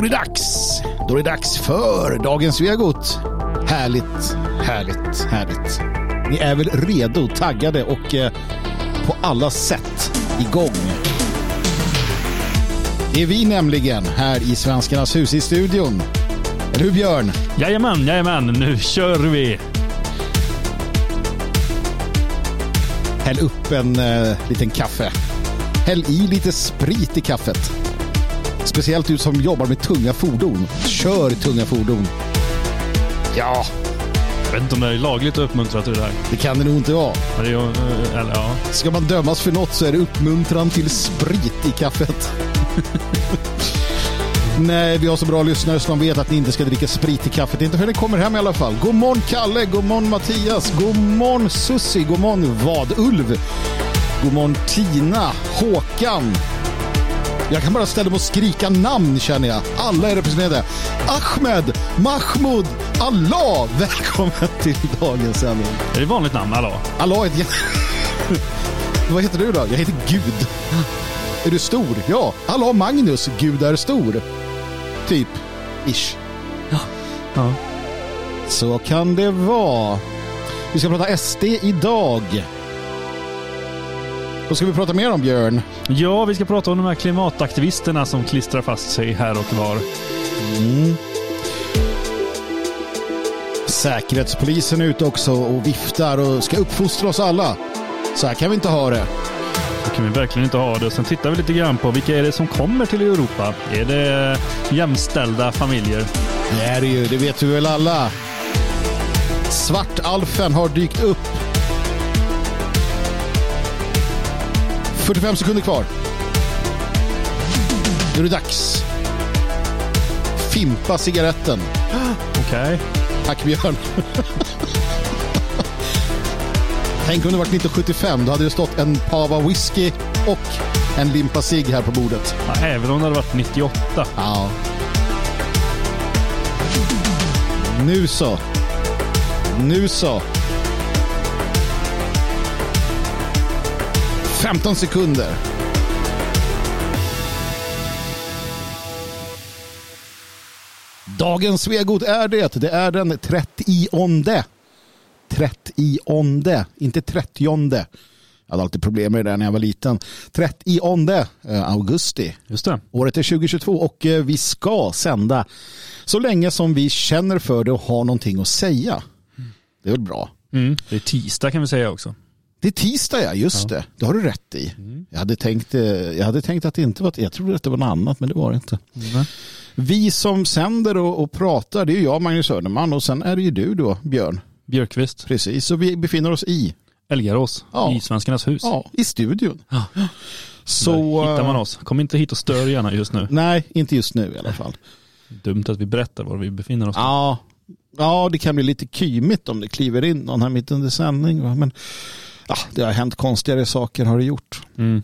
är det dags. Då är det dags för dagens Vegot. Härligt, härligt, härligt. Ni är väl redo, taggade och eh, på alla sätt igång. Det är vi nämligen här i Svenskarnas hus i studion. Eller hur Björn? Jajamän, jajamän, nu kör vi. Häll upp en eh, liten kaffe. Häll i lite sprit i kaffet. Speciellt du som jobbar med tunga fordon. Kör tunga fordon. Ja, Jag vet inte om det är lagligt att uppmuntra till det här. det kan det nog inte vara. Men det är ju, eh, eller ja. Ska man dömas för något så är det uppmuntran till sprit i kaffet. Nej, vi har så bra lyssnare så de vet att ni inte ska dricka sprit i kaffet. Inte förrän ni kommer hem i alla fall. God morgon Kalle, god morgon Mattias, god morgon Sussi, god morgon Vadulv. God morgon Tina, Håkan. Jag kan bara ställa mig och skrika namn känner jag. Alla är representerade. Ahmed, Mahmoud, Allah. Välkommen till dagens sändning. Är det ett vanligt namn? Hallå? Allah är ett Vad heter du då? Jag heter Gud. Är du stor? Ja. Allah Magnus, Gud är stor. Typ. Ish. Ja. Så kan det vara. Vi ska prata SD idag. Vad ska vi prata mer om Björn? ja, vi ska prata om de här klimataktivisterna som klistrar fast sig här och var. Säkerhetspolisen är ute också och viftar och ska uppfostra oss alla. Så här kan vi inte ha det. Det kan vi verkligen inte ha det. Sen tittar vi lite grann på vilka är det som kommer till Europa? Är det jämställda familjer? Det är det ju, det vet vi väl alla. Svartalfen har dykt upp. 45 sekunder kvar. Nu är det dags. Fimpa cigaretten. Okej. Tack Björn. Tänk om det varit 1975. Då hade det stått en pava whisky och en limpa cigg här på bordet. Ja, även om det hade varit 98. Ja. Nu så. Nu så. 15 sekunder. Dagens Svegot är det. Det är den 30 30 inte 30 Jag hade alltid problem med det där när jag var liten. 30 eh, augusti. Just det. Året är 2022 och eh, vi ska sända så länge som vi känner för det och har någonting att säga. Det är väl bra. Mm. Det är tisdag kan vi säga också. Det är tisdag ja, just det. Det har du rätt i. Jag, hade tänkt, eh, jag hade tänkt att det inte var, jag trodde att det var något annat men det var det inte. Vi som sänder och, och pratar det är jag Magnus Söderman och sen är det ju du då Björn. Björkqvist. Precis, så vi befinner oss i, Elgarås. Ja. I Svenskarnas hus. ja, i studion. Ja. Så, Där hittar man eh, oss. Kom inte hit och stör gärna just nu. Nej, inte just nu i alla fall. Dumt att vi berättar var vi befinner oss. Ja, ja, det kan bli lite kymigt om det kliver in någon här mitt under sändning. Men ja, det har hänt konstigare saker har det gjort. Mm.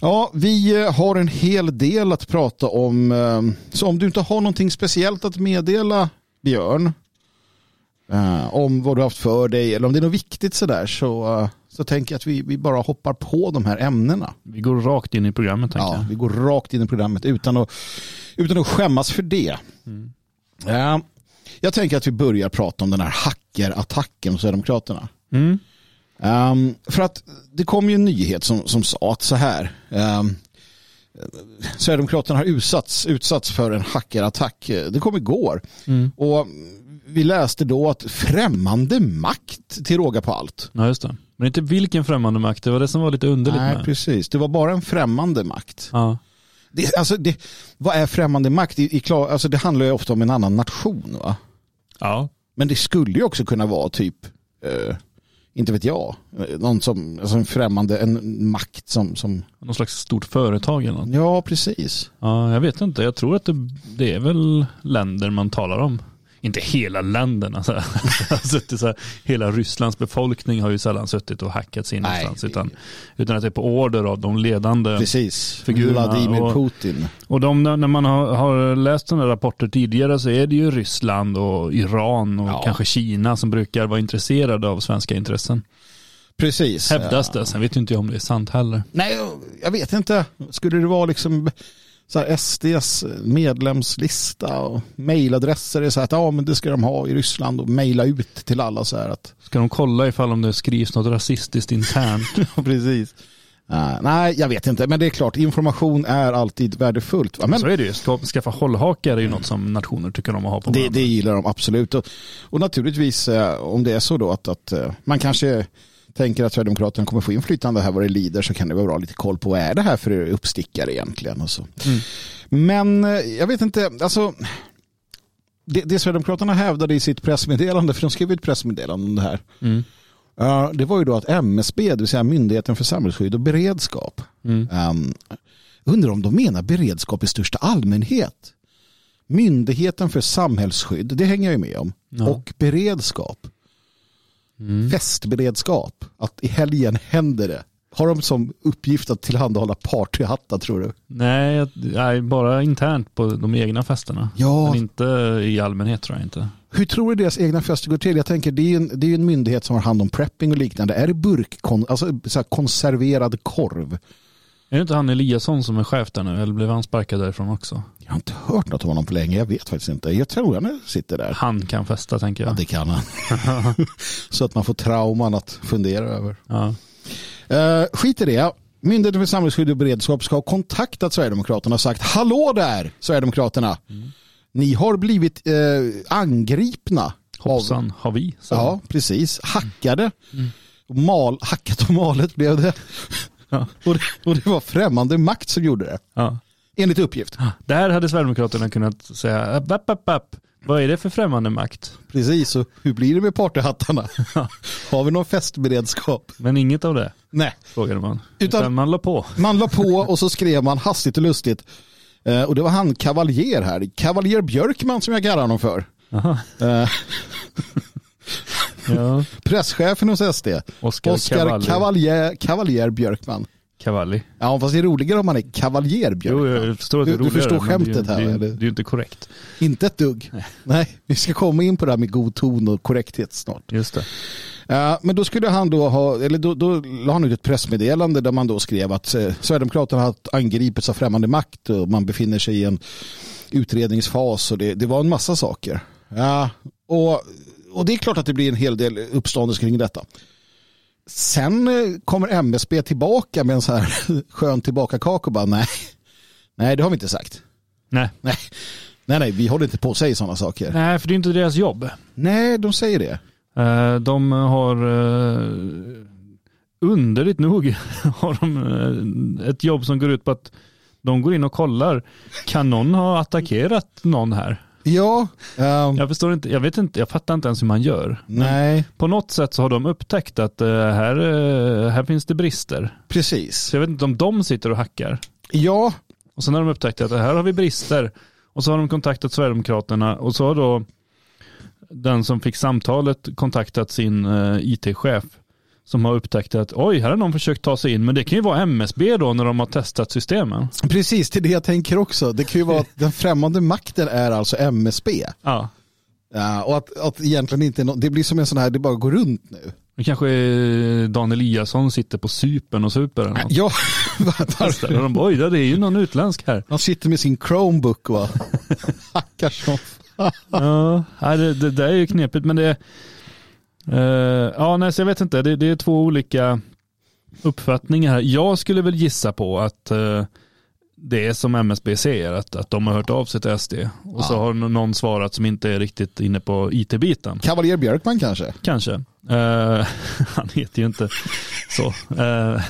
Ja, vi eh, har en hel del att prata om. eh, Så om du inte har någonting speciellt att meddela Björn eh, om vad du har haft för dig eller om det är något viktigt sådär så, så tänker jag att vi, vi bara hoppar på de här ämnena. Vi går rakt in i programmet Ja, jag. vi går rakt in i programmet utan att, utan att skämmas för det. Ja, jag tänker att vi börjar prata om den här hackerattacken hos Sverigedemokraterna. Mm. Um, för att det kom ju en nyhet som, som sa att så här. Um, Sverigedemokraterna har utsatts, utsatts för en hackerattack. Det kom igår. Mm. Och vi läste då att främmande makt till råga på allt. Ja, just det. Men inte vilken främmande makt, det var det som var lite underligt Nej, med. precis. Det var bara en främmande makt. Ja. Det, alltså det, vad är främmande makt? I, i klar, alltså det handlar ju ofta om en annan nation. Va? ja. Men det skulle ju också kunna vara typ, eh, inte vet jag, någon som, alltså en främmande, en makt som, som Någon slags stort företag eller något. ja precis. Ja, jag vet inte. Jag tror att det, det är väl länder man talar om. Inte hela länderna. Så här. suttit så här, hela Rysslands befolkning har ju sällan suttit och hackat sig in någonstans. Utan, utan att det är på order av de ledande. Precis, Figurerna Vladimir och- Putin. Och de, när man har, har läst sådana rapporter tidigare så är det ju Ryssland och Iran och Ja. kanske Kina som brukar vara intresserade av svenska intressen. Precis. Hävdas Ja. det. Sen vet inte jag om det är sant heller. Nej, jag vet inte. Skulle det vara liksom så här SDs medlemslista och mejladresser är så här att ja men det ska de ha i Ryssland och mejla ut till alla så här att Ska de kolla ifall om det skrivs något rasistiskt internt? ja, precis. Uh, nej, jag vet inte, men det är klart, information är alltid värdefullt. Men så är det ju. Ska, skaffa hållhakar är ju något som nationer tycker om att ha på det, det gillar de absolut. Och, och naturligtvis, uh, om det är så då att, att uh, man kanske tänker att Sverigedemokraterna kommer få inflytande här vad det lider så kan det vara bra lite koll på vad är det här för uppstickare egentligen. Och så. Mm. Men eh, jag vet inte, alltså det, det Sverigedemokraterna hävdade i sitt pressmeddelande, för de skrev ett pressmeddelande om det här. Mm. Uh, det var ju då att MSB, det vill säga Myndigheten för samhällsskydd och beredskap, Mm. um, undrar om de menar beredskap i största allmänhet. Myndigheten för samhällsskydd, det hänger jag ju med om. Ja. Och beredskap, Mm. festberedskap, att i helgen händer det. Har de som uppgift att tillhandahålla partyhattar tror du? Nej, nej, bara internt på de egna festerna. Ja. Men inte i allmänhet tror jag inte. Hur tror du deras egna fester går till? Jag tänker det är ju en, det är en myndighet som har hand om prepping och liknande. Är det burk, alltså så konserverad korv? Är det inte han Eliasson som är chef där nu? Eller blev han sparkad därifrån också? Jag har inte hört något om honom på länge. Jag vet faktiskt inte. Jag tror han sitter där. Han kan festa tänker Ja, jag. det kan han. så att man får trauman att fundera över. Ja. Uh, skit i det. Myndigheten för samhällsskydd och beredskap ska ha kontaktat Sverigedemokraterna och sagt Hallå där Sverigedemokraterna. Ni har blivit eh, angripna. av- Hoppsan, har vi? Så. Ja, precis. Hackade. Mal, hackat och malet blev det. Ja. Och, det. och det var främmande makt som gjorde det. Ja. Enligt uppgift. Där hade Sverigedemokraterna kunnat säga, app, app, app, vad är det för främmande makt? Precis, och hur blir det med partyhattarna? Har vi någon festberedskap? Men inget av det, Nej. frågade man. Utan- Utan, man la på. Man la på och så skrev man hastigt och lustigt. Eh, och det var han Kavaljer här. Kavaljer Björkman som jag kallar honom för. Aha. Eh, Ja. presschefen hos SD. Oscar, Oskar. Kavaljer, Kavaljer Björkman. Cavalli. Ja, fast det är roligare om man är Kavaljer Jo, Björkman. jag förstår att det är Du- du roligare, förstår det är ju- skämtet här, Det är, det är ju inte korrekt. Inte ett dugg. Nej. vi ska komma in på det här med god ton och korrekthet snart. Just det. Men då skulle han då ha, eller då, då la han ut ett pressmeddelande där man då skrev att eh, Sverigedemokraterna har angripits av främmande makt och man befinner sig i en utredningsfas och det, det var en massa saker. Ja, och, och det är klart att det blir en hel del uppståndelse kring detta. Sen eh, kommer MSB tillbaka med en så här skön tillbakakaka och bara nej, nej det har vi inte sagt. Nej. Nej, nej, nej vi håller inte på att säga sådana saker. Nej, för det är inte deras jobb. Nej, de säger det. Eh, De har eh, underligt nog har de ett jobb som går ut på att de går in och kollar. Kan någon ha attackerat någon här? Ja, ehm, Jag förstår inte, jag vet inte, jag fattar inte ens hur man gör. nej, På något sätt så har de upptäckt att eh, här, eh, här finns det brister. precis. Så jag vet inte om de sitter och hackar. Ja, Och sen har de upptäckt att här har vi brister. Och så har de kontaktat Sverigedemokraterna och så har då den som fick samtalet kontaktat sin eh, it-chef som har upptäckt att oj, här har någon försökt ta sig in, men det kan ju vara MSB då när de har testat systemen. precis till det jag tänker också. Det kan ju vara att den främmande makten är alltså MSB. Ja, Ja, och att, att egentligen inte, är det blir som en sån här, det bara går runt nu. det kanske är Dan Eliasson sitter på supen och super eller något. Ja, Och de bara, oj, det är ju någon utländsk här. han sitter med sin Chromebook va. Hackar som Ja, det, det där är ju knepigt, men det eh, ja, nej, så jag vet inte, det, det är två olika uppfattningar här. Jag skulle väl gissa på att eh, det är som MSB säger, att, att de har hört av sig till SD och så Ja. har n- någon svarat som inte är riktigt inne på it-biten. Kavaljer Björkman kanske. Kanske. Eh, han heter ju inte så. Uh,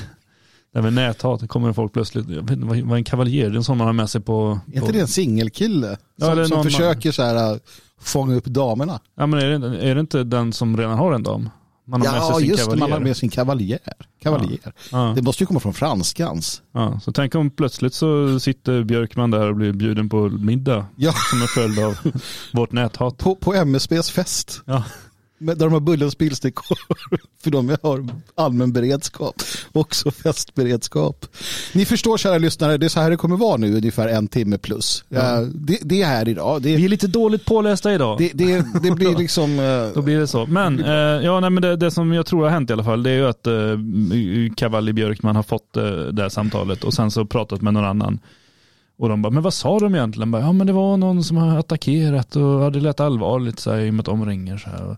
det med näthat kommer folk plötsligt, jag vet inte vad är en kavaljer, det är en sån man har med sig på... Är inte på det en singelkille? Ja, Som, är som någon- försöker så här fånga upp damerna. Ja men är det, är det inte den som redan har en dam? Man har med Ja, sig sin just det, kavaljer. man har med sin kavaljer. kavaljer. Ja, Det måste ju komma från franskans. ja. Så tänk om plötsligt så sitter Björkman där och blir bjuden på middag Ja, som en följd av vårt näthat. på, på MSBs fest. Ja. Med- Där de har Bullens pilsnerkorv. För de har allmän beredskap. Också festberedskap. Ni förstår kära lyssnare, det är så här det kommer vara nu ungefär en timme plus. Ja. Det, det är här idag. Det, Vi är lite dåligt pålästa idag. det, det, det blir liksom... eh, Då blir det så. Men, eh, ja, nej, men det, det som jag tror har hänt i alla fall, det är ju att eh, Cavalli Björkman har fått eh, det här samtalet och sen så pratat med någon annan. Och de bara, men vad sa de egentligen? Bara, ja men det var någon som har attackerat och hade lät allvarligt så här, i och med att de ringer så här.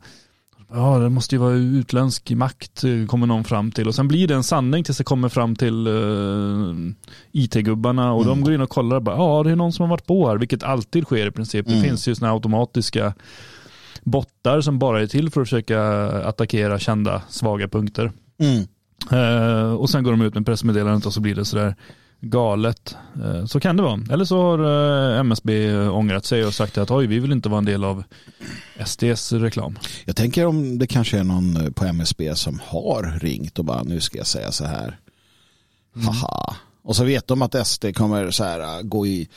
Ja, det måste ju vara utländsk makt, kommer någon fram till. Och sen blir det en sanning tills det kommer fram till uh, IT-gubbarna och mm. de går in och kollar och bara, ja det är någon som har varit på här, vilket alltid sker i princip. Mm. Det finns ju sådana automatiska bottar som bara är till för att försöka attackera kända svaga punkter. Mm. Uh, och sen går de ut med pressmeddelandet och så blir det sådär galet. Uh, så kan det vara. Eller så har uh, MSB ångrat sig och sagt att oj, vi vill inte vara en del av SDs reklam. Jag tänker om det kanske är någon på MSB som har ringt och bara nu ska jag säga så här. Mm. Haha. Och så vet de att SD kommer så här gå i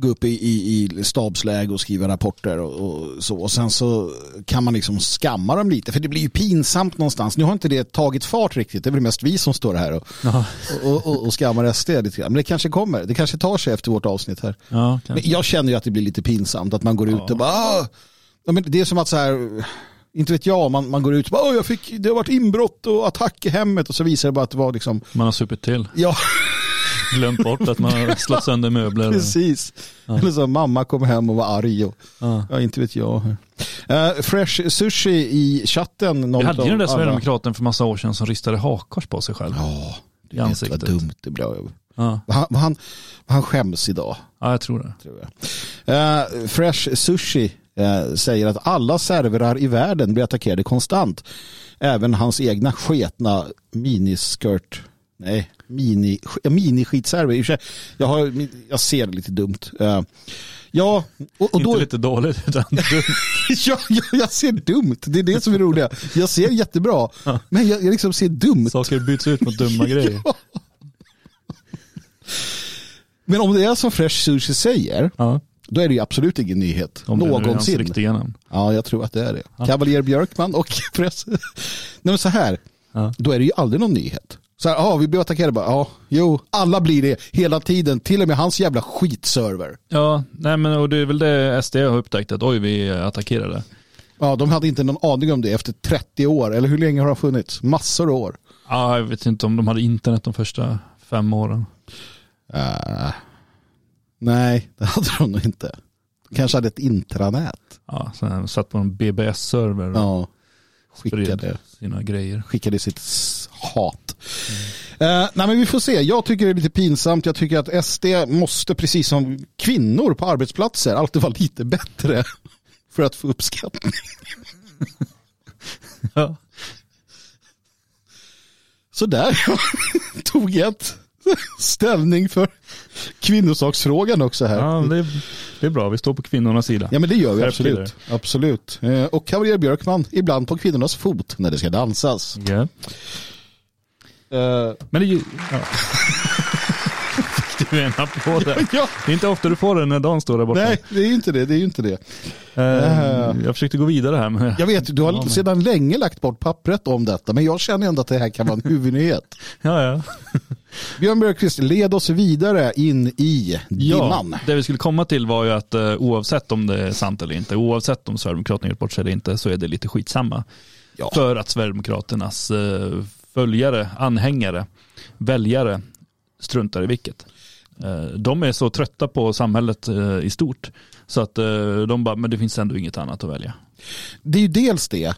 gå upp i, i, i stabsläge och skriva rapporter och, och, så. Och sen så kan man liksom skamma dem lite. För det blir ju pinsamt någonstans. Nu har inte det tagit fart riktigt. Det är väl mest vi som står här och, och, och, och skammar SD lite grann. Men det kanske kommer. Det kanske tar sig efter vårt avsnitt här. Ja, men jag känner ju att det blir lite pinsamt. Att man går ut och bara... Ah! Ja, men det är som att så här inte vet jag, man, man går ut och bara, jag fick, det har varit inbrott och attack i hemmet och så visar det bara att det var liksom... Man har supit till. Ja, glömt bort att man har slått sönder möbler. Precis. Ja. Eller så mamma kom hem och var arg. Och, ja. ja inte vet jag. Uh, fresh Sushi i chatten. Vi hade ju den där sverigedemokraten för massa år sedan som ristade hakors på sig själv. Ja, det är ansiktet. dumt det blev. Ja. Han, han, han skäms idag. Ja, jag tror det. Tror jag. Uh, Fresh Sushi uh, säger att alla servrar i världen blir attackerade konstant. Även hans egna sketna miniskirt nej, mini, mini-skitserver. Jag, har, jag ser det lite dumt. Uh, ja, och, och då... Inte lite dåligt utan dumt. ja, ja, jag ser dumt. Det är det som är roliga. Jag ser jättebra, men jag, jag liksom ser dumt. Saker byts ut mot dumma grejer. ja. Men om det är som Fresh Sushi säger, ja. då är det ju absolut ingen nyhet. Om någonsin. Det är riktiga namn. Ja, jag tror att det är det. Ja. Björkman och Fresh. Nej, men så här, ja. då är det ju aldrig någon nyhet. Så här, ja, vi blev attackerade. Bara, ja, jo, alla blir det hela tiden. Till och med hans jävla skitserver. Ja, nej men och det är väl det SD har upptäckt att oj, vi attackerade. Ja, de hade inte någon aning om det efter 30 år. Eller hur länge har de funnits? Massor av år. Ja, jag vet inte om de hade internet de första fem åren. Uh, nej, det hade de nog inte. Kanske hade ett intranät. Ja, så satt på en BBS-server. Ja, skickade sina grejer. Skickade sitt hat. Mm. Uh, nej men vi får se. Jag tycker det är lite pinsamt. Jag tycker att SD måste, precis som kvinnor på arbetsplatser, alltid vara lite bättre för att få uppskattning. ja. Så där tog jag ett ställning för kvinnosaksfrågan också här. Ja, det, är, det är bra, vi står på kvinnornas sida. Ja, men det gör vi absolut. absolut. Eh, och Kavaljer Björkman, ibland på kvinnornas fot när det ska dansas. Yeah. Uh, men det är du en applåd där. Ja. Det är inte ofta du får den när Dan står där borta. Nej, det är inte det. Det är inte det. Uh, jag försökte gå vidare här. Men... Jag vet, du har ja, sedan länge lagt bort pappret om detta, men jag känner ändå att det här kan vara en huvudnyhet. ja, ja. Björn Björkqvist, led oss vidare in i dimman. Ja, det vi skulle komma till var ju att uh, oavsett om det är sant eller inte, oavsett om Sverigedemokraterna gjort bort sig eller inte, så är det lite skitsamma. Ja. För att Sverigedemokraternas uh, följare, anhängare, väljare struntar i vilket. Eh, de är så trötta på samhället eh, i stort så att eh, de bara, men det finns ändå inget annat att välja. Det är ju dels det.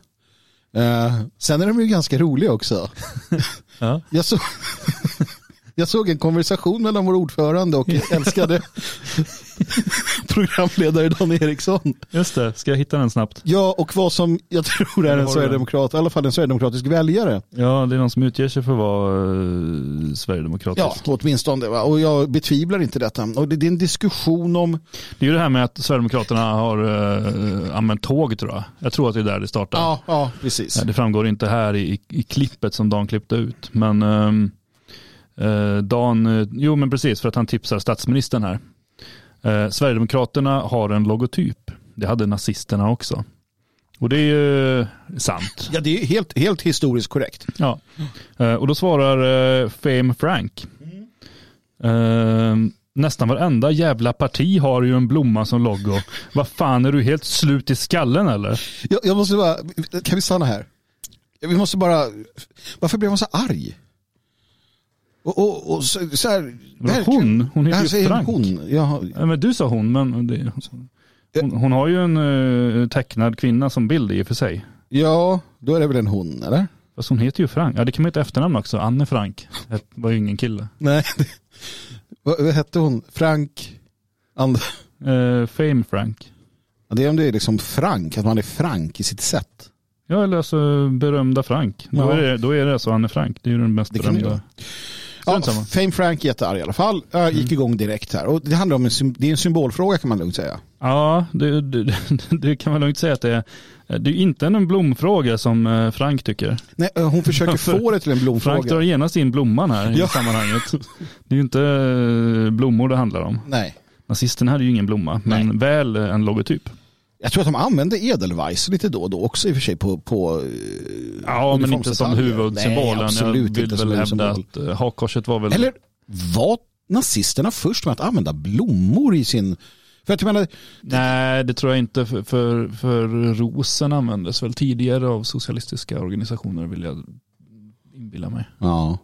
sen är de ju ganska roliga också. Ja. Jag, så, jag såg en konversation mellan vår ordförande och älskade programledare Dan Eriksson. Just det, ska jag hitta den snabbt? Ja, och vad som jag tror är en sverigedemokrat, i alla fall en sverigedemokratisk väljare. Ja, det är någon som utger sig för att vara uh, sverigedemokratisk. Ja, åtminstone. Och jag betvivlar inte detta. Och det, är en diskussion om... Det är ju det här med att Sverigedemokraterna har uh, använt tåg tror jag. Jag tror att det är där det startar. Ja, ja precis. Det framgår inte här i, i klippet som Dan klippte ut. Men um, Dan, jo men precis för att han tipsar statsministern här. Eh, Sverigedemokraterna har en logotyp. Det hade nazisterna också. Och det är ju sant. Ja, det är helt, helt historiskt korrekt. Ja. Eh, och då svarar eh, Fame Frank. Mm. Eh, nästan varenda jävla parti har ju en blomma som logo. Vad fan, är du helt slut i skallen eller? Jag, jag måste bara, kan vi stanna här? Vi måste bara, varför blev man så arg? Och, och, och så, så här, det Hon, hon det heter ju säger Frank. Hon. Ja, Ja, men du sa hon, men det, hon, hon har ju en eh, tecknad kvinna som bild i och för sig. ja, då är det väl en hon eller? Fast hon heter ju Frank. Ja det kan man ju ett efternamn också. Anne Frank. Det var ju ingen kille. Nej. vad, vad hette hon? Frank? And, Eh, Fame Frank. ja, det är om det är liksom Frank, att man är frank i sitt sätt. Ja eller alltså berömda Frank. Då, Ja. är det, då är det alltså Anne Frank. Det är ju den mest Det det berömda. Ja. Fame Frank är jättearg i alla fall. Jag gick igång direkt här. Och det handlar om en, det är en symbolfråga kan man lugnt säga. Ja, det, det, det kan man lugnt säga att det är. Det är inte en blomfråga som eh, Frank tycker. Nej, eh, hon försöker För- få det till en Frank drar blomfråga. genast in blomman här Ja. i sammanhanget. Det är ju inte eh, blommor det handlar om. Nej. Nazisterna hade ju ingen blomma, men Nej. väl en logotyp. Jag tror att de använder Edelweiss lite då och då också i och för sig på, på eh, Ja, men inte som huvudsymbolen. Nej, absolut Jag vill inte som hävda att eh, hakkorset var väl... Eller var nazisterna först med att använda blommor i sin... För att jag menar, Nej, det tror jag inte. För, för, för rosen användes väl tidigare av socialistiska organisationer vill jag inbilla mig. ja,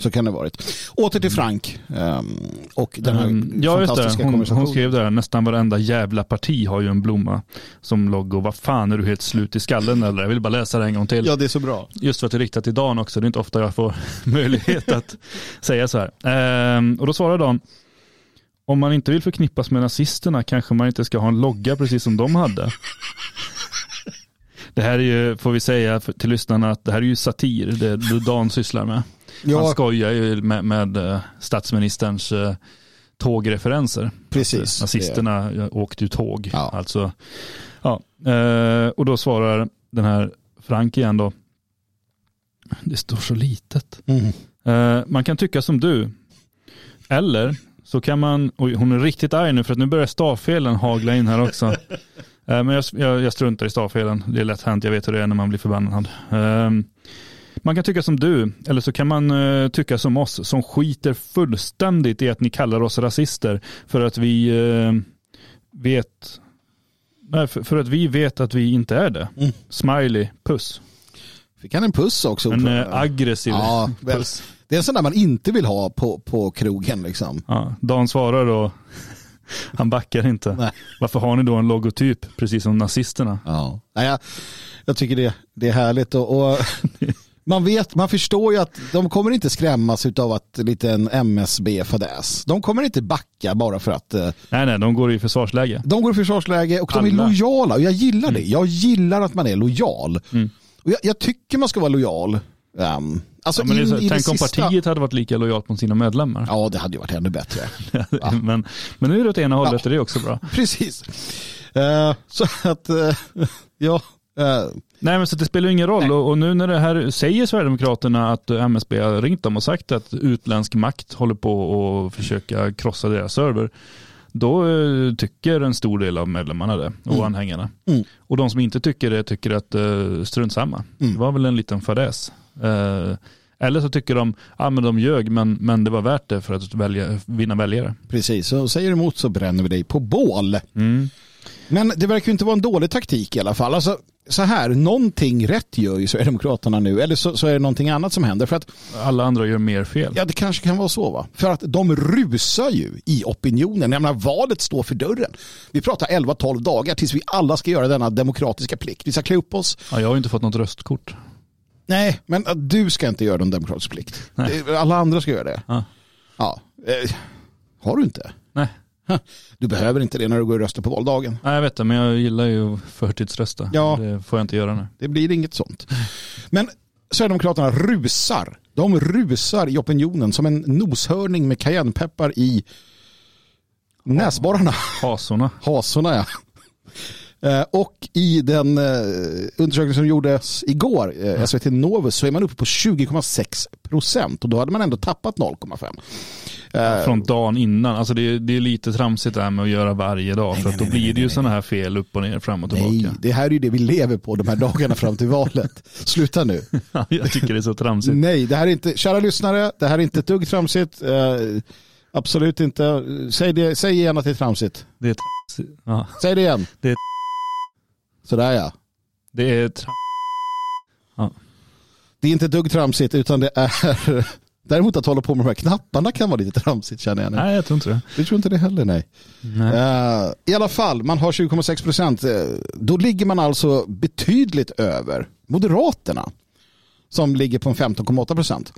så kan det ha varit. Åter till Frank ehm, och den här Mm, ja, fantastiska det. Hon, konversationen. hon skrev där, nästan varenda jävla parti har ju en blomma som logo. Vad fan, är du helt slut i skallen eller? Jag vill bara läsa det en gång till. Ja, det är så bra. Just för att det är riktat till Dan också. Det är inte ofta jag får möjlighet att säga så här. Ehm, och då svarar Dan, om man inte vill förknippas med nazisterna kanske man inte ska ha en logga precis som de hade. Det här är ju, får vi säga till lyssnarna, att det här är ju satir, det, det Dan sysslar med. Han Ja, skojar ju med, med eh, statsministerns eh, tågreferenser. precis. Nazisterna eh, åkte ju tåg. Ja. Alltså, ja. Och då svarar den här Frank igen då. Det står så litet. Det. Mm. Man kan tycka som du. Eller så kan man, oj hon är riktigt arg nu för att nu börjar stavfelen hagla in här också. Men jag, jag, jag struntar i stavfelen. Det är lätt hänt, jag vet hur det är när man blir förbannad. Man kan tycka som du, eller så kan man eh, tycka som oss som skiter fullständigt i att ni kallar oss rasister för att vi eh, vet Nej, för, för att vi vet att vi inte är det. Mm. Smiley, puss. Fick han en puss också? En eh, aggressiv ja, puss. det är en sån där man inte vill ha på, på krogen liksom. Ja, Dan svarar då, han backar inte. Nej. Varför har ni då en logotyp, precis som nazisterna? Ja. Nej, jag, jag tycker det, det är härligt och, och man vet, man förstår ju att de kommer inte skrämmas av att lite en MSB-fadäs. De kommer inte backa bara för att eh, Nej, nej, de går i försvarsläge. de går i försvarsläge och de är Alla. lojala och jag gillar det. Jag gillar att man är lojal. Mm. Och jag, jag tycker man ska vara lojal. Um, alltså Ja, in så, tänk om sista. partiet hade varit lika lojalt mot sina medlemmar. Ja, det hade ju varit ännu bättre. men, men nu är det åt ena hållet och det är också bra. Precis. Eh, så att, eh, ja. eh, Nej men så det spelar ingen roll och, och nu när det här säger Sverigedemokraterna att MSB har ringt dem och sagt att utländsk makt håller på att försöka krossa deras server. Då eh, tycker en stor del av medlemmarna det och Mm. anhängarna. Mm. Och de som inte tycker det tycker att uh, strunt samma. Mm. Det var väl en liten fadäs. Eh, eller så tycker de, ja ah, men de ljög men, men det var värt det för att välja, vinna väljare. precis, så säger du emot så bränner vi dig på bål. Mm. Men det verkar ju inte vara en dålig taktik i alla fall. Alltså, så här, någonting rätt gör ju Sverigedemokraterna nu, eller så, så är det någonting annat som händer. För att, Alla andra gör mer fel. ja, det kanske kan vara så va? För att de rusar ju i opinionen. Jag menar, valet står för dörren. Vi pratar 11-12 dagar tills vi alla ska göra denna demokratiska plikt. Vi ska klä upp oss. Ja, jag har ju inte fått något röstkort. Nej, men att du ska inte göra någon demokratisk plikt. Nej. Alla andra ska göra det. Ja. Ja. Eh, har du inte? Nej. Du behöver inte det när du går och röstar på valdagen. Nej, jag vet det, men jag gillar ju att förtidsrösta. Ja. Det får jag inte göra nu. Det blir inget sånt. Men Sverigedemokraterna rusar. De rusar i opinionen som en noshörning med cayennepeppar i näsborrarna. Hasorna. Hasorna ja. Eh, Och i den eh, undersökning som gjordes igår, eh, SVT Novus, så är man uppe på 20,6 procent. Och då hade man ändå tappat 0,5. Eh, Från dagen innan. Alltså det, är, det är lite tramsigt det här med att göra varje dag. Nej, för nej, då nej, blir nej, det ju nej, sådana här fel upp och ner, fram och Nej, tillbaka. det här är ju det vi lever på de här dagarna fram till valet. Sluta nu. jag tycker det är så tramsigt. Nej, det här är inte, kära lyssnare, det här är inte ett dugg tramsigt. Eh, absolut inte. Säg, det, säg igen att det är tramsigt. Det är tramsigt. Ja, Säg det igen. Det är- Sådär ja. det är tram- Det är inte ett dugg tramsigt utan det är, Däremot att hålla på med de här knapparna kan vara lite tramsigt känner jag nu. Nej, jag tror inte det. Jag tror inte det heller, nej. Nej. Eh, I alla fall, man har 20,6 procent. Eh, Då ligger man alltså betydligt över Moderaterna som ligger på en 15,8 procent.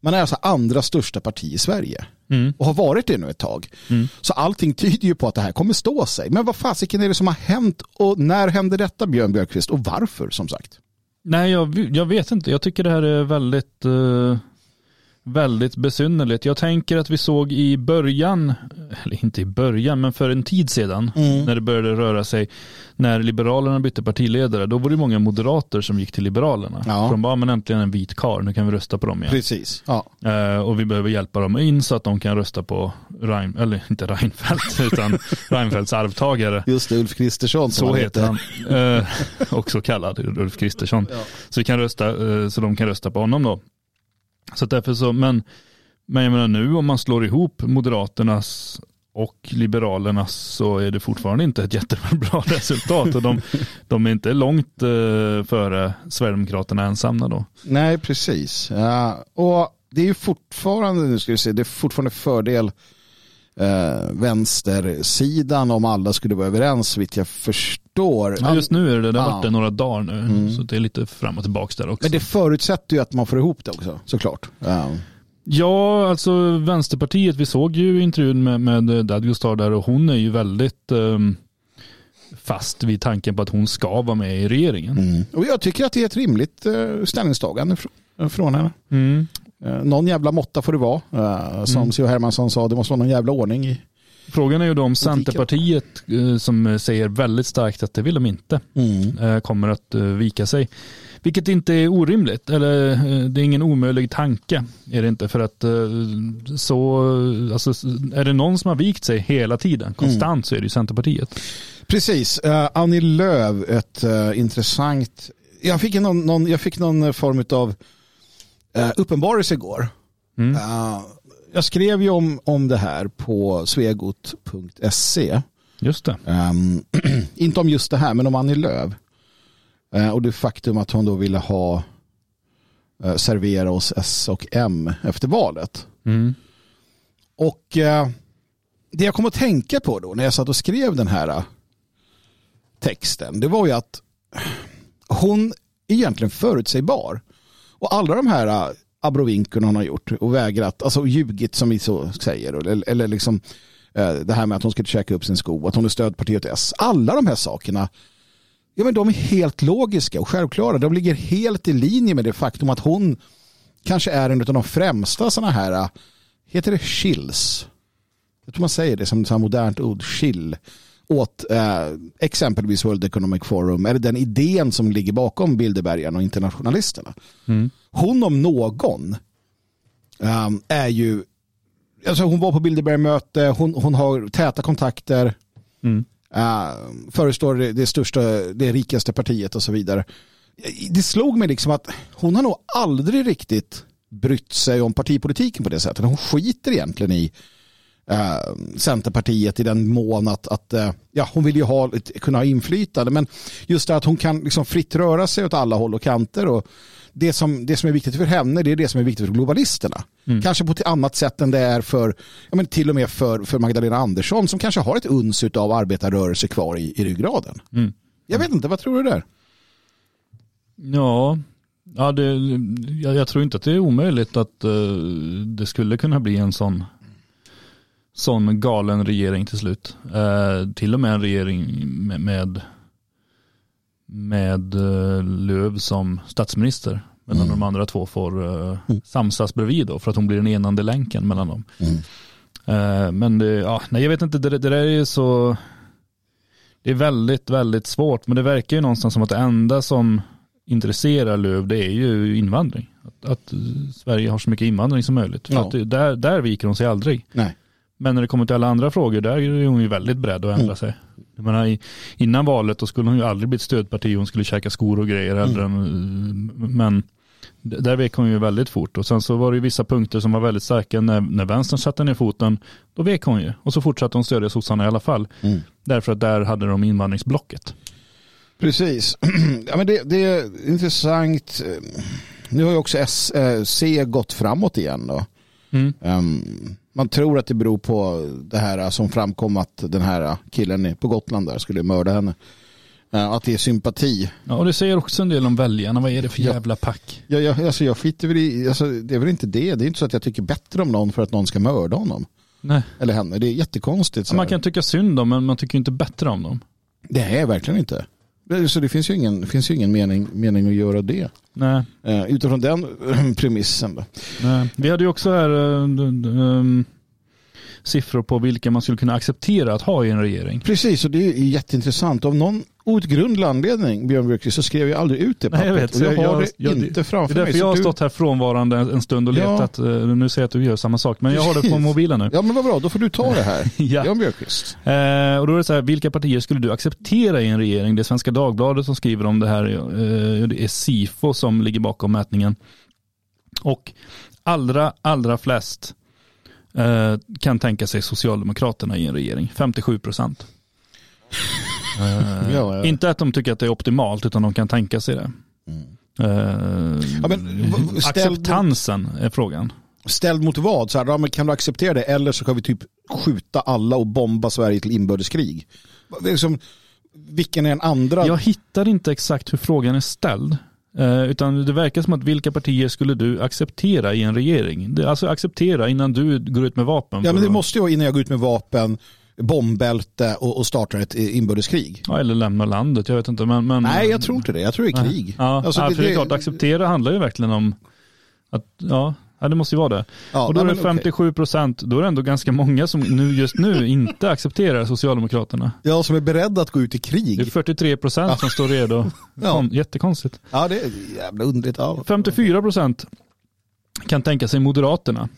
Man är alltså andra största parti i Sverige Mm. och har varit det nu ett tag. Mm. Så allting tyder ju på att det här kommer stå sig. Men vad fasiken är det som har hänt och när hände detta Björn Björkqvist och varför som sagt? Nej, jag, jag vet inte. Jag tycker det här är väldigt, eh, väldigt besynnerligt. Jag tänker att vi såg i början, eller inte i början, men för en tid sedan, Mm. när det började röra sig, när Liberalerna bytte partiledare, då var det många moderater som gick till Liberalerna. Ja. För de bara, "Ja, men äntligen en vit kar, nu kan vi rösta på dem igen. Precis. Ja. Eh, och vi behöver hjälpa dem in så att de kan rösta på Rein, eller inte Reinfeldt, utan Reinfeldts arvtagare. Just det, Ulf Kristersson Så heter han. Eh, också kallad Ulf Kristersson. Ja. Så, vi kan rösta, eh, så de kan rösta på honom då. Så därför så, men, men jag menar nu om man slår ihop Moderaternas och Liberalernas så är det fortfarande inte ett jättebra resultat. Och de, de är inte långt eh, före Sverigedemokraterna ensamma då. Nej, precis. Ja, och det är ju fortfarande, nu ska vi se, det är fortfarande fördel eh, vänstersidan om alla skulle vara överens, vitt jag förstår. Ja, just nu är det, det har varit det några dagar nu. Mm. Så det är lite fram och tillbaka där också. Men det förutsätter ju att man får ihop det också, såklart. Ja. Ja, alltså Vänsterpartiet, vi såg ju intervjun med, med Dadgostar där och hon är ju väldigt ehm, fast vid tanken på att hon ska vara med i regeringen. Mm. Och jag tycker att det är ett rimligt eh, ställningstagande fr- från henne. Mm. Eh, någon jävla måtta får det vara. Eh, som Mm. Hermansson sa, det måste vara någon jävla ordning i. Frågan är ju då om Centerpartiet eh, som säger väldigt starkt att det vill de inte eh, kommer att vika sig. Vilket inte är orimligt, eller det är ingen omöjlig tanke. Är det inte för att så, alltså, är det någon som har vikt sig hela tiden, konstant så är det ju Centerpartiet. Precis. Annie Lööf, ett intressant... Jag fick, någon, någon, jag fick någon form av uh, uppenbarelse igår. Mm. Eh, jag skrev ju om, om det här på svegot.se. Just det. Um, inte om just det här, men om Annie Lööf. Eh, och det faktum att hon då ville ha uh, servera oss S och M efter valet. Mm. Och eh, det jag kom att tänka på då när jag satt och skrev den här eh, texten, det var ju att hon är egentligen förutsägbar. Och alla de här äh, abrovinkorna abrovinkerna hon har gjort och vägrat, alltså ljugit som vi så säger, eller, eller liksom eh, det här med att hon skulle käka upp sin sko, att hon är stödparti åt S. Alla de här sakerna, ja men de är helt logiska och självklara. De ligger helt i linje med det faktum att hon kanske är en av de främsta sådana här, äh, heter det chills? Jag tror man säger det som ett modernt ord, chill åt eh, exempelvis World Economic Forum eller den idén som ligger bakom Bilderbergarna och internationalisterna. Mm. Hon om någon ehm, är ju, alltså hon var på Bilderbergmöte, hon, hon har täta kontakter, Mm. uh, förestår det, det största, det rikaste partiet och så vidare. Det slog mig liksom att hon har nog aldrig riktigt brytt sig om partipolitiken på det sättet. Hon skiter egentligen i eh, Centerpartiet i den mån att, att eh, ja, hon vill ju ha, kunna ha inflytande. Men just det att hon kan liksom fritt röra sig åt alla håll och kanter. Och det, som, det som är viktigt för henne det är det som är viktigt för globalisterna. Kanske på ett annat sätt än det är för, ja, men till och med för, för Magdalena Andersson som kanske har ett uns av arbetarrörelse kvar i, i ryggraden. Mm. Jag vet inte, vad tror du där? Ja, ja det, jag, jag tror inte att det är omöjligt att eh, det skulle kunna bli en sån, sån galen regering till slut. Eh, till och med en regering med, med, med uh, Löv som statsminister. Medan Mm. de andra två får uh, samsas bredvid då för att hon blir den enande länken mellan dem. Eh, men det, ja, nej jag vet inte, det, det där är så, det är väldigt, väldigt svårt. Men det verkar ju någonstans som att det enda som intresserar Löv det är ju invandring. Att, att eh, Sverige har så mycket invandring som möjligt. För Ja. att det, där, där viker hon sig aldrig. Nej. Men när det kommer till alla andra frågor, där är hon ju väldigt beredd att ändra Mm. sig. Jag menar, innan valet då skulle hon ju aldrig bli ett stödparti, hon skulle käka skor och grejer. Mm. Eller, men där vek hon ju väldigt fort. Och sen så var det ju vissa punkter som var väldigt starka när, när vänstern satte ner foten. Då vek hon ju. Och så fortsatte hon stödja sossarna i alla fall. Mm. Därför att där hade de invandringsblocket. Precis. ja, men det, det är intressant. Nu har ju också S, eh, gått framåt igen. Då. Mm. Um, man tror att det beror på det här som framkom att den här killen på Gotland där skulle mörda henne. Uh, att det är sympati. Ja, och det säger också en del om väljarna. Vad är det för Ja. jävla pack? Jag, jag, alltså jag skiter väl i, alltså det är väl inte det. Det är inte så att jag tycker bättre om någon för att någon ska mörda honom. Nej. Eller henne. Det är jättekonstigt. Så Man kan tycka synd om men man tycker inte bättre om dem. Det är verkligen inte. Det- Så det finns ju ingen, finns ju ingen mening, mening att göra det. Nej. Uh, utifrån den premissen. Då. Nej. Vi hade ju också här eh, ehm, siffror på vilka man skulle kunna acceptera att ha i en regering. Precis, och det är jätteintressant. Av någon outgrundlig anledning, Björn Björkqvist, så skrev jag aldrig ut det Nej, jag pappret. vet. Och jag, Jag- har det jag- inte Det framför är därför mig. jag har du- stått här frånvarande en stund och Ja. letat. Eh, Nu ser jag att du gör samma sak. Men jag har det på mobilen nu. Ja, men vad bra. Då får du ta det här. Ja. Björn Björkqvist. Eh, och då är det så här, vilka partier skulle du acceptera i en regering? Det är Svenska Dagbladet som skriver om det här. Eh, det är Sifo som ligger bakom mätningen. Och allra, allra flest eh, kan tänka sig Socialdemokraterna i en regering. 57 procent. Ja. Inte att de tycker att det är optimalt, utan de kan tänka sig det. Eh, Ja, men v- v- ställ- acceptansen är frågan. Ställd mot vad? Så här, ja, kan du acceptera det? Eller så kan vi typ skjuta alla och bomba Sverige till inbördeskrig. Det är som, vilken är den andra? Jag hittar inte exakt hur frågan är ställd. Eh, utan det verkar som att vilka partier skulle du acceptera i en regering? Alltså acceptera innan du går ut med vapen. Ja, men det måste vara innan jag går ut med vapen, bombbälte och, och startar ett inbördeskrig. ja, eller lämna landet, jag vet inte. Men, men, Nej, jag tror inte det. Jag tror det är krig. Ja, Alltså, ja, det- för det är klart, acceptera handlar ju verkligen om att, ja, ja det måste ju vara det. Ja, och då nej, är det men okej. 57 procent, då är det ändå ganska många som nu, just nu inte accepterar Socialdemokraterna. Ja, som är beredda att gå ut i Det är krig. 43 procent som står redo. Ja. Kon- Jättekonstigt. Ja, det är jävla underligt. Ja. 54 procent kan tänka sig Moderaterna.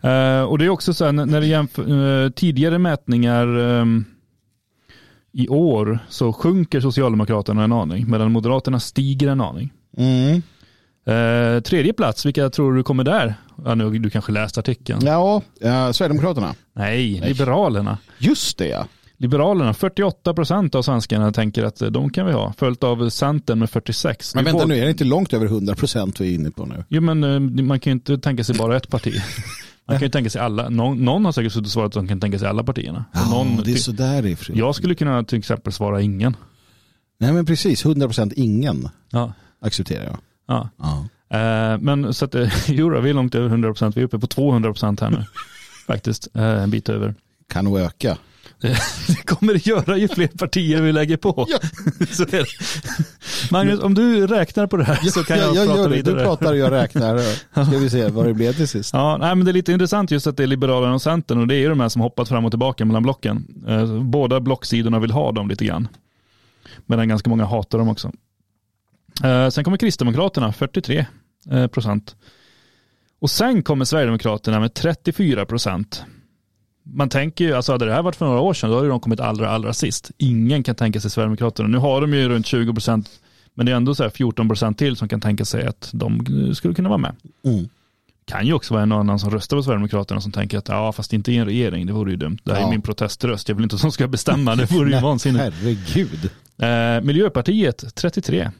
Eh, och det är också så här när det jämför eh, tidigare mätningar ehm, i år så sjunker Socialdemokraterna en aning medan Moderaterna stiger en aning. Mm. Eh, tredje plats, vilka tror du kommer där? Ja, nu, du kanske läst artikeln. Ja, ja, Sverigedemokraterna. Nej, Liberalerna. Just det ja. Liberalerna, 48 procent av svenskarna tänker att eh, de kan vi ha. Följt av Centern med 46. Men vänta nu, är det inte långt över 100 procent vi är inne på nu? Jo men eh, man kan ju inte tänka sig bara ett parti. Man kan ju tänka sig alla. Någon, någon har säkert suttit och svarat att de kan tänka sig alla partierna. Och någon, det är sådär och för sig. jag skulle kunna till exempel svara ingen. Nej men precis, 100 procent ingen Ja. accepterar jag. Ja. Ja. Eh, men så att eh, jo, då, vi är långt över 100 procent. Vi är uppe på 200 procent här nu. Faktiskt, eh, en bit över. Kan nog öka. Det, kommer det göra ju fler partier vi lägger på. Ja. Magnus, om du räknar på det här så kan jag, jag prata det. vidare. Du pratar och jag räknar. Ska vi se vad det blev till sist. Ja, nej, men det är lite intressant just att det är Liberalerna och Centern och det är ju de här som hoppat fram och tillbaka mellan blocken. Eh, Båda blocksidorna vill ha dem lite grann. Medan ganska många hatar dem också. Eh, Sen kommer Kristdemokraterna, 43 eh, procent. Och sen kommer Sverigedemokraterna med 34 procent. Man tänker ju, alltså hade det här varit för några år sedan, då hade de kommit allra, allra sist. Ingen kan tänka sig Sverigedemokraterna. Nu har de ju runt 20 procent, men det är ändå så här 14 procent till som kan tänka sig att de skulle kunna vara med Mm. kan ju också vara en annan som röstar på Sverigedemokraterna som tänker att ja fast inte i en regering, det vore ju dumt. Det här Ja. är min proteströst, jag vill inte att de ska bestämma, det vore ju vansinnigt. Herregud. Eh, Miljöpartiet 33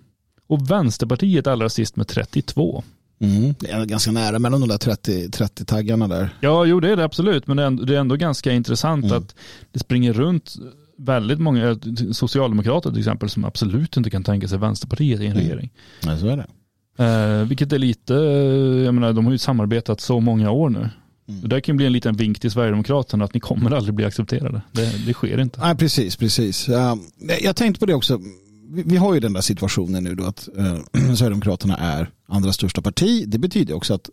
och Vänsterpartiet allra sist med 32. Mm. Det är ganska nära mellan de där 30, 30 taggarna där. Ja, jo det är det absolut, men det är ändå, det är ändå ganska intressant Mm. att det springer runt väldigt många eh, socialdemokrater till exempel som absolut inte kan tänka sig Vänsterpartiet i en Mm. regering. Ja, så är det. Eh, vilket är lite, eh, jag menar de har ju samarbetat så många år nu. Mm. Det där kan bli en liten vink till Sverigedemokraterna att ni kommer aldrig bli accepterade. Det, det sker inte. Nej, precis, precis. Jag tänkte på det också. Vi, har ju den där situationen nu då att uh, Sverigedemokraterna är andra största parti. Det betyder också att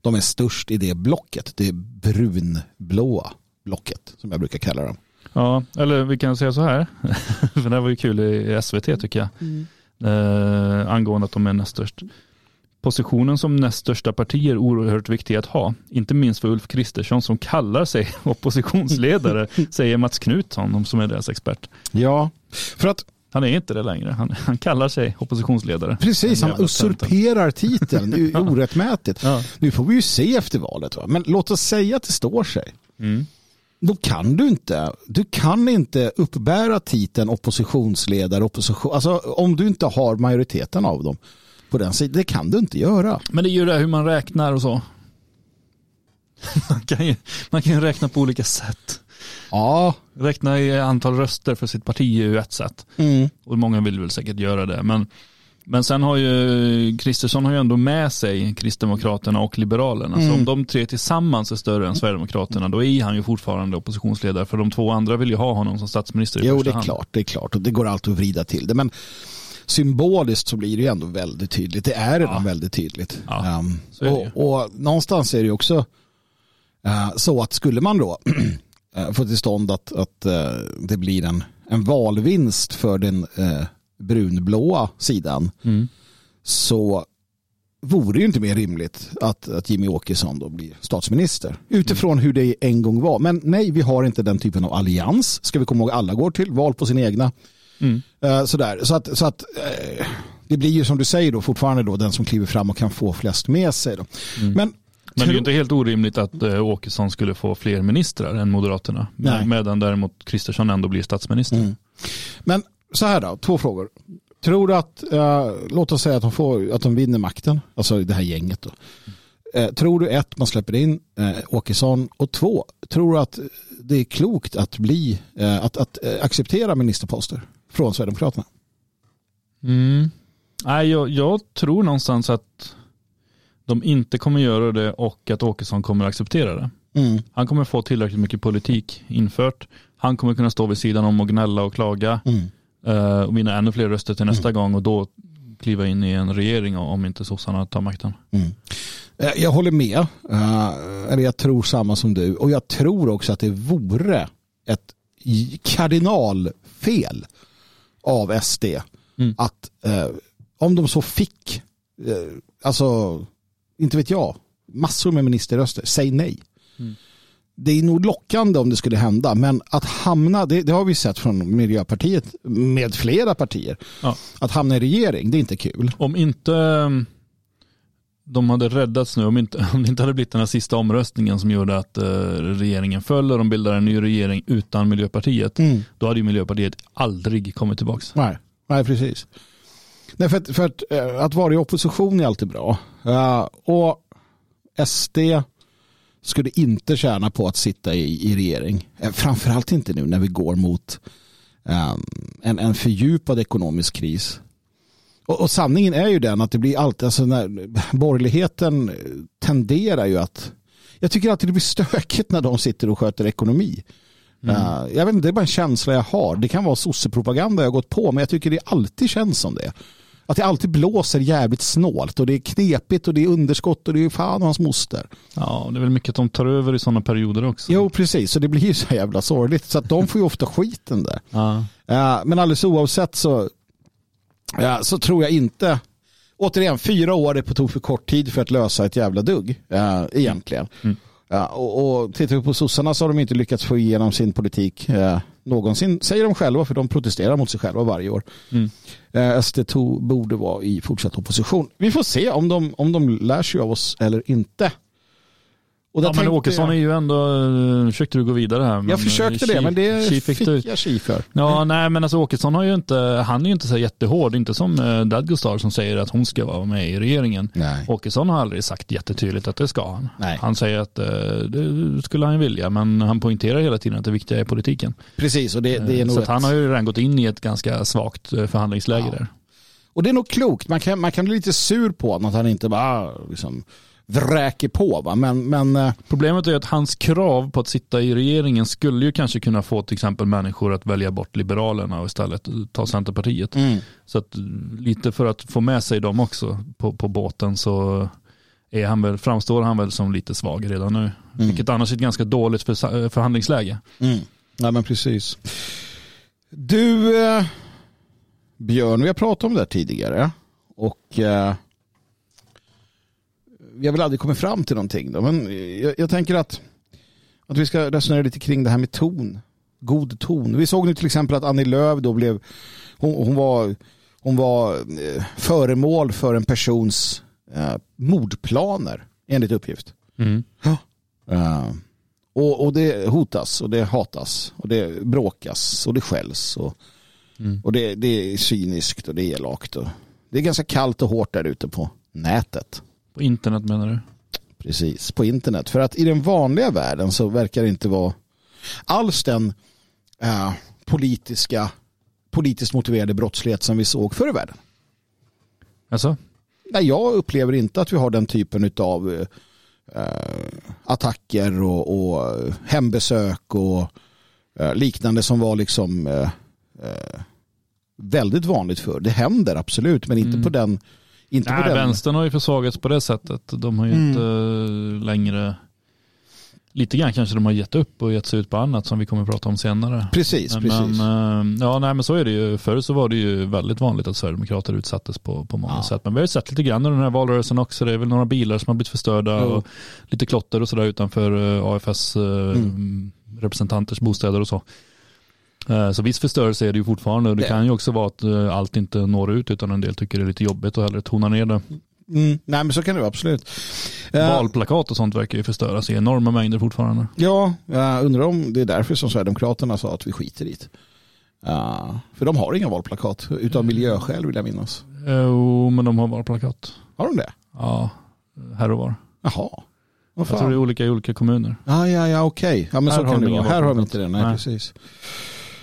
de är störst i det blocket. Det brunblåa blocket som jag brukar kalla dem. Ja, eller vi kan säga så här. För det här var ju kul i SVT tycker jag. Eh, angående att de är näst störst. Positionen som näst största parti är oerhört viktig att ha. Inte minst för Ulf Kristersson som kallar sig oppositionsledare, säger Mats Knutsson som är deras expert. Ja, för att Han är inte det längre. Han, han kallar sig oppositionsledare. precis, han usurperar titeln. Orättmätigt. Ja. Nu får vi ju se efter valet. Va? Men låt oss säga att det står sig. Mm. Då kan du inte, du kan inte uppbära titeln oppositionsledare, opposition, alltså om du inte har majoriteten av dem på den sidan, det kan du inte göra. Men det är ju det hur man räknar och så. Man kan ju, man kan ju räkna på olika sätt. Ja. Räkna i antal röster för sitt parti är ju ett sätt. Mm. Och många vill väl säkert göra det. Men, men sen har ju Kristersson har ju ändå med sig Kristdemokraterna och Liberalerna. Mm. Så om de tre tillsammans är större än Sverigedemokraterna då är han ju fortfarande oppositionsledare. För de två andra vill ju ha honom som statsminister i Jo, första det är hand. klart, det är klart. Och det går alltid att vrida till det. Men symboliskt så blir det ju ändå väldigt tydligt. Det är redan Ja. väldigt tydligt. Ja, ju. och, och någonstans är det ju också eh, så att skulle man då få till stånd att, att eh, det blir en, en valvinst för den uh, brunblåa sidan Mm. så vore det ju inte mer rimligt att, att Jimmy Åkesson då blir statsminister. Utifrån hur det en gång var. Men nej, vi har inte den typen av allians. Ska vi komma ihåg, alla går till val på sina egna. Mm. Eh, sådär. Så att, så att eh, det blir ju som du säger då fortfarande då den som kliver fram och kan få flest med sig. Då. Mm. Men, Men det är inte helt orimligt att eh, Åkesson skulle få fler ministrar än Moderaterna. Nej. Medan däremot Kristersson ändå blir statsminister. Mm. Men så här då, två frågor. Tror du att, eh, låt oss säga att de, får, att de vinner makten, alltså det här gänget då. Eh, tror du ett, man släpper in eh, Åkesson och två, tror du att det är klokt att bli, eh, att, att eh, acceptera ministerposter från Sverigedemokraterna? Mm. Nej, jag, jag tror någonstans att de inte kommer göra det och att Åkesson kommer acceptera det. Mm. Han kommer få tillräckligt mycket politik infört. Han kommer kunna stå vid sidan om och gnälla och klaga Mm. eh, och vinna ännu fler röster till nästa gång och då kliva in i en regering om inte sossarna tar makten. Mm. Eh, Jag håller med, eh, eller jag tror samma som du och jag tror också att det vore ett kardinalfel av SD Mm. att om de så fick, alltså inte vet jag, massor med ministerröster, säg nej. Mm. Det är nog lockande om det skulle hända, men att hamna, det, det har vi sett från Miljöpartiet med flera partier, Ja. att hamna i regering, det är inte kul. Om inte um, de hade räddats nu, om, inte, om det inte hade blivit den här sista omröstningen som gjorde att eh, regeringen föll och de bildade en ny regering utan Miljöpartiet, då hade ju Miljöpartiet aldrig kommit tillbaka. Nej, nej precis. Nej, för att, för att, eh, att vara i opposition är alltid bra. Eh, och SD skulle inte tjäna på att sitta i, i regering. Eh, Framförallt inte nu när vi går mot en, en fördjupad ekonomisk kris. Och, och sanningen är ju den att det blir alltid, alltså när borgerligheten tenderar ju att, jag tycker alltid det blir stökigt när de sitter och sköter ekonomi. Eh, jag vet inte, det är bara en känsla jag har. Det kan vara sossepropaganda jag har gått på, men jag tycker det alltid känns som det. Att det alltid blåser jävligt snålt och det är knepigt och det är underskott och det är fan och hans moster. Ja, det är väl mycket att de tar över i sådana perioder också. Jo, precis. Så det blir ju så jävla sorgligt. Så att de får ju ofta skiten där. Ja. Eh, men alldeles oavsett så, ja, så tror jag inte, återigen, fyra år är på tok för kort tid för att lösa ett jävla dugg, eh, egentligen. Mm. Ja, och, och tittar vi på sossarna så har de inte lyckats få igenom sin politik eh, någonsin, säger de själva, för de protesterar mot sig själva varje år. Mm. Eh, SD2 borde vara i fortsatt opposition. Vi får se om de, om de lär sig av oss eller inte. Och Ja, men Åkesson är jag, ju ändå, eh, försökte du gå vidare här. Jag försökte eh, det, men det Chi fick du. jag chi för. Ja, nej men alltså Åkesson har ju inte, han är ju inte så jättehård, inte som eh, Dadgostar som säger att hon ska vara med i regeringen. Nej. Åkesson har aldrig sagt jättetydligt att det ska han. Nej. Han säger att eh, det skulle han vilja, men han poängterar hela tiden att det viktiga är politiken. Precis, och det, det är Eh, nog så ett- han har ju redan gått in i ett ganska svagt eh, förhandlingsläge Ja. där. Och det är nog klokt. Man kan, man kan bli lite sur på honom att han inte bara liksom vräker på. Va? Men, men eh, Problemet är att hans krav på att sitta i regeringen skulle ju kanske kunna få till exempel människor att välja bort Liberalerna och istället ta Centerpartiet. Så att eh, lite för att få med sig dem också på, på båten så är han väl, framstår han väl som lite svag redan nu. Mm. Vilket annars är ett ganska dåligt för, förhandlingsläge. Mm. Ja, men precis. Du, eh, Björn, vi har pratat om det här tidigare. Och eh, vi har väl aldrig kommit fram till någonting. Då, men jag, jag tänker att, att vi ska resonera lite kring det här med ton. God ton. Vi såg nu till exempel att Annie Lööf då blev, hon, hon var, hon var eh, föremål för en persons eh, mordplaner enligt uppgift. Eh, och, och det hotas och det hatas och det bråkas och det skälls och, Mm. och det, det är cyniskt och det är elakt. Och det är ganska kallt och hårt där ute på nätet. På internet menar du? Precis, på internet. För att i den vanliga världen så verkar det inte vara alls den eh, politiska, politiskt motiverade brottslighet som vi såg förr i världen. Alltså? Nej, jag upplever inte att vi har den typen av eh, attacker och, och hembesök och eh, liknande som var liksom eh, eh väldigt vanligt för. Det händer absolut, men inte mm. på den inte Nej, på den. Vänstern har ju försvagats på det sättet. De har ju mm. inte längre Lite grann kanske de har gett upp och gett sig ut på annat som vi kommer att prata om senare. Precis, men, precis. Men, ja, nej, men så är det ju. Förr så var det ju väldigt vanligt att Sverigedemokrater utsattes på, på många ja. sätt. Men vi har ju sett lite grann i den här valrörelsen också. Det är väl några bilar som har blivit förstörda jo. och lite klotter och sådär utanför eh, AFS eh, mm. representanters bostäder och så. Eh, så viss förstörelse är det ju fortfarande. Det, det kan ju också vara att allt inte når ut utan en del tycker det är lite jobbigt och hellre tonar ner det. Mm, nej men så kan det vara absolut. Eh, Valplakat och sånt verkar ju förstöras i enorma mängder fortfarande. Ja, jag undrar om det är därför som Sverigedemokraterna sa att vi skiter i det. Uh, för de har inga valplakat utav miljöskäl vill jag minnas. Jo, men de har valplakat. Har de det? Ja, här och var. Jaha. Jag tror det är olika i olika kommuner. Ah, ja, ja, okej. Okay. Ja, men här så kan det vara. Här har vi inte det. Nej, Nej. precis.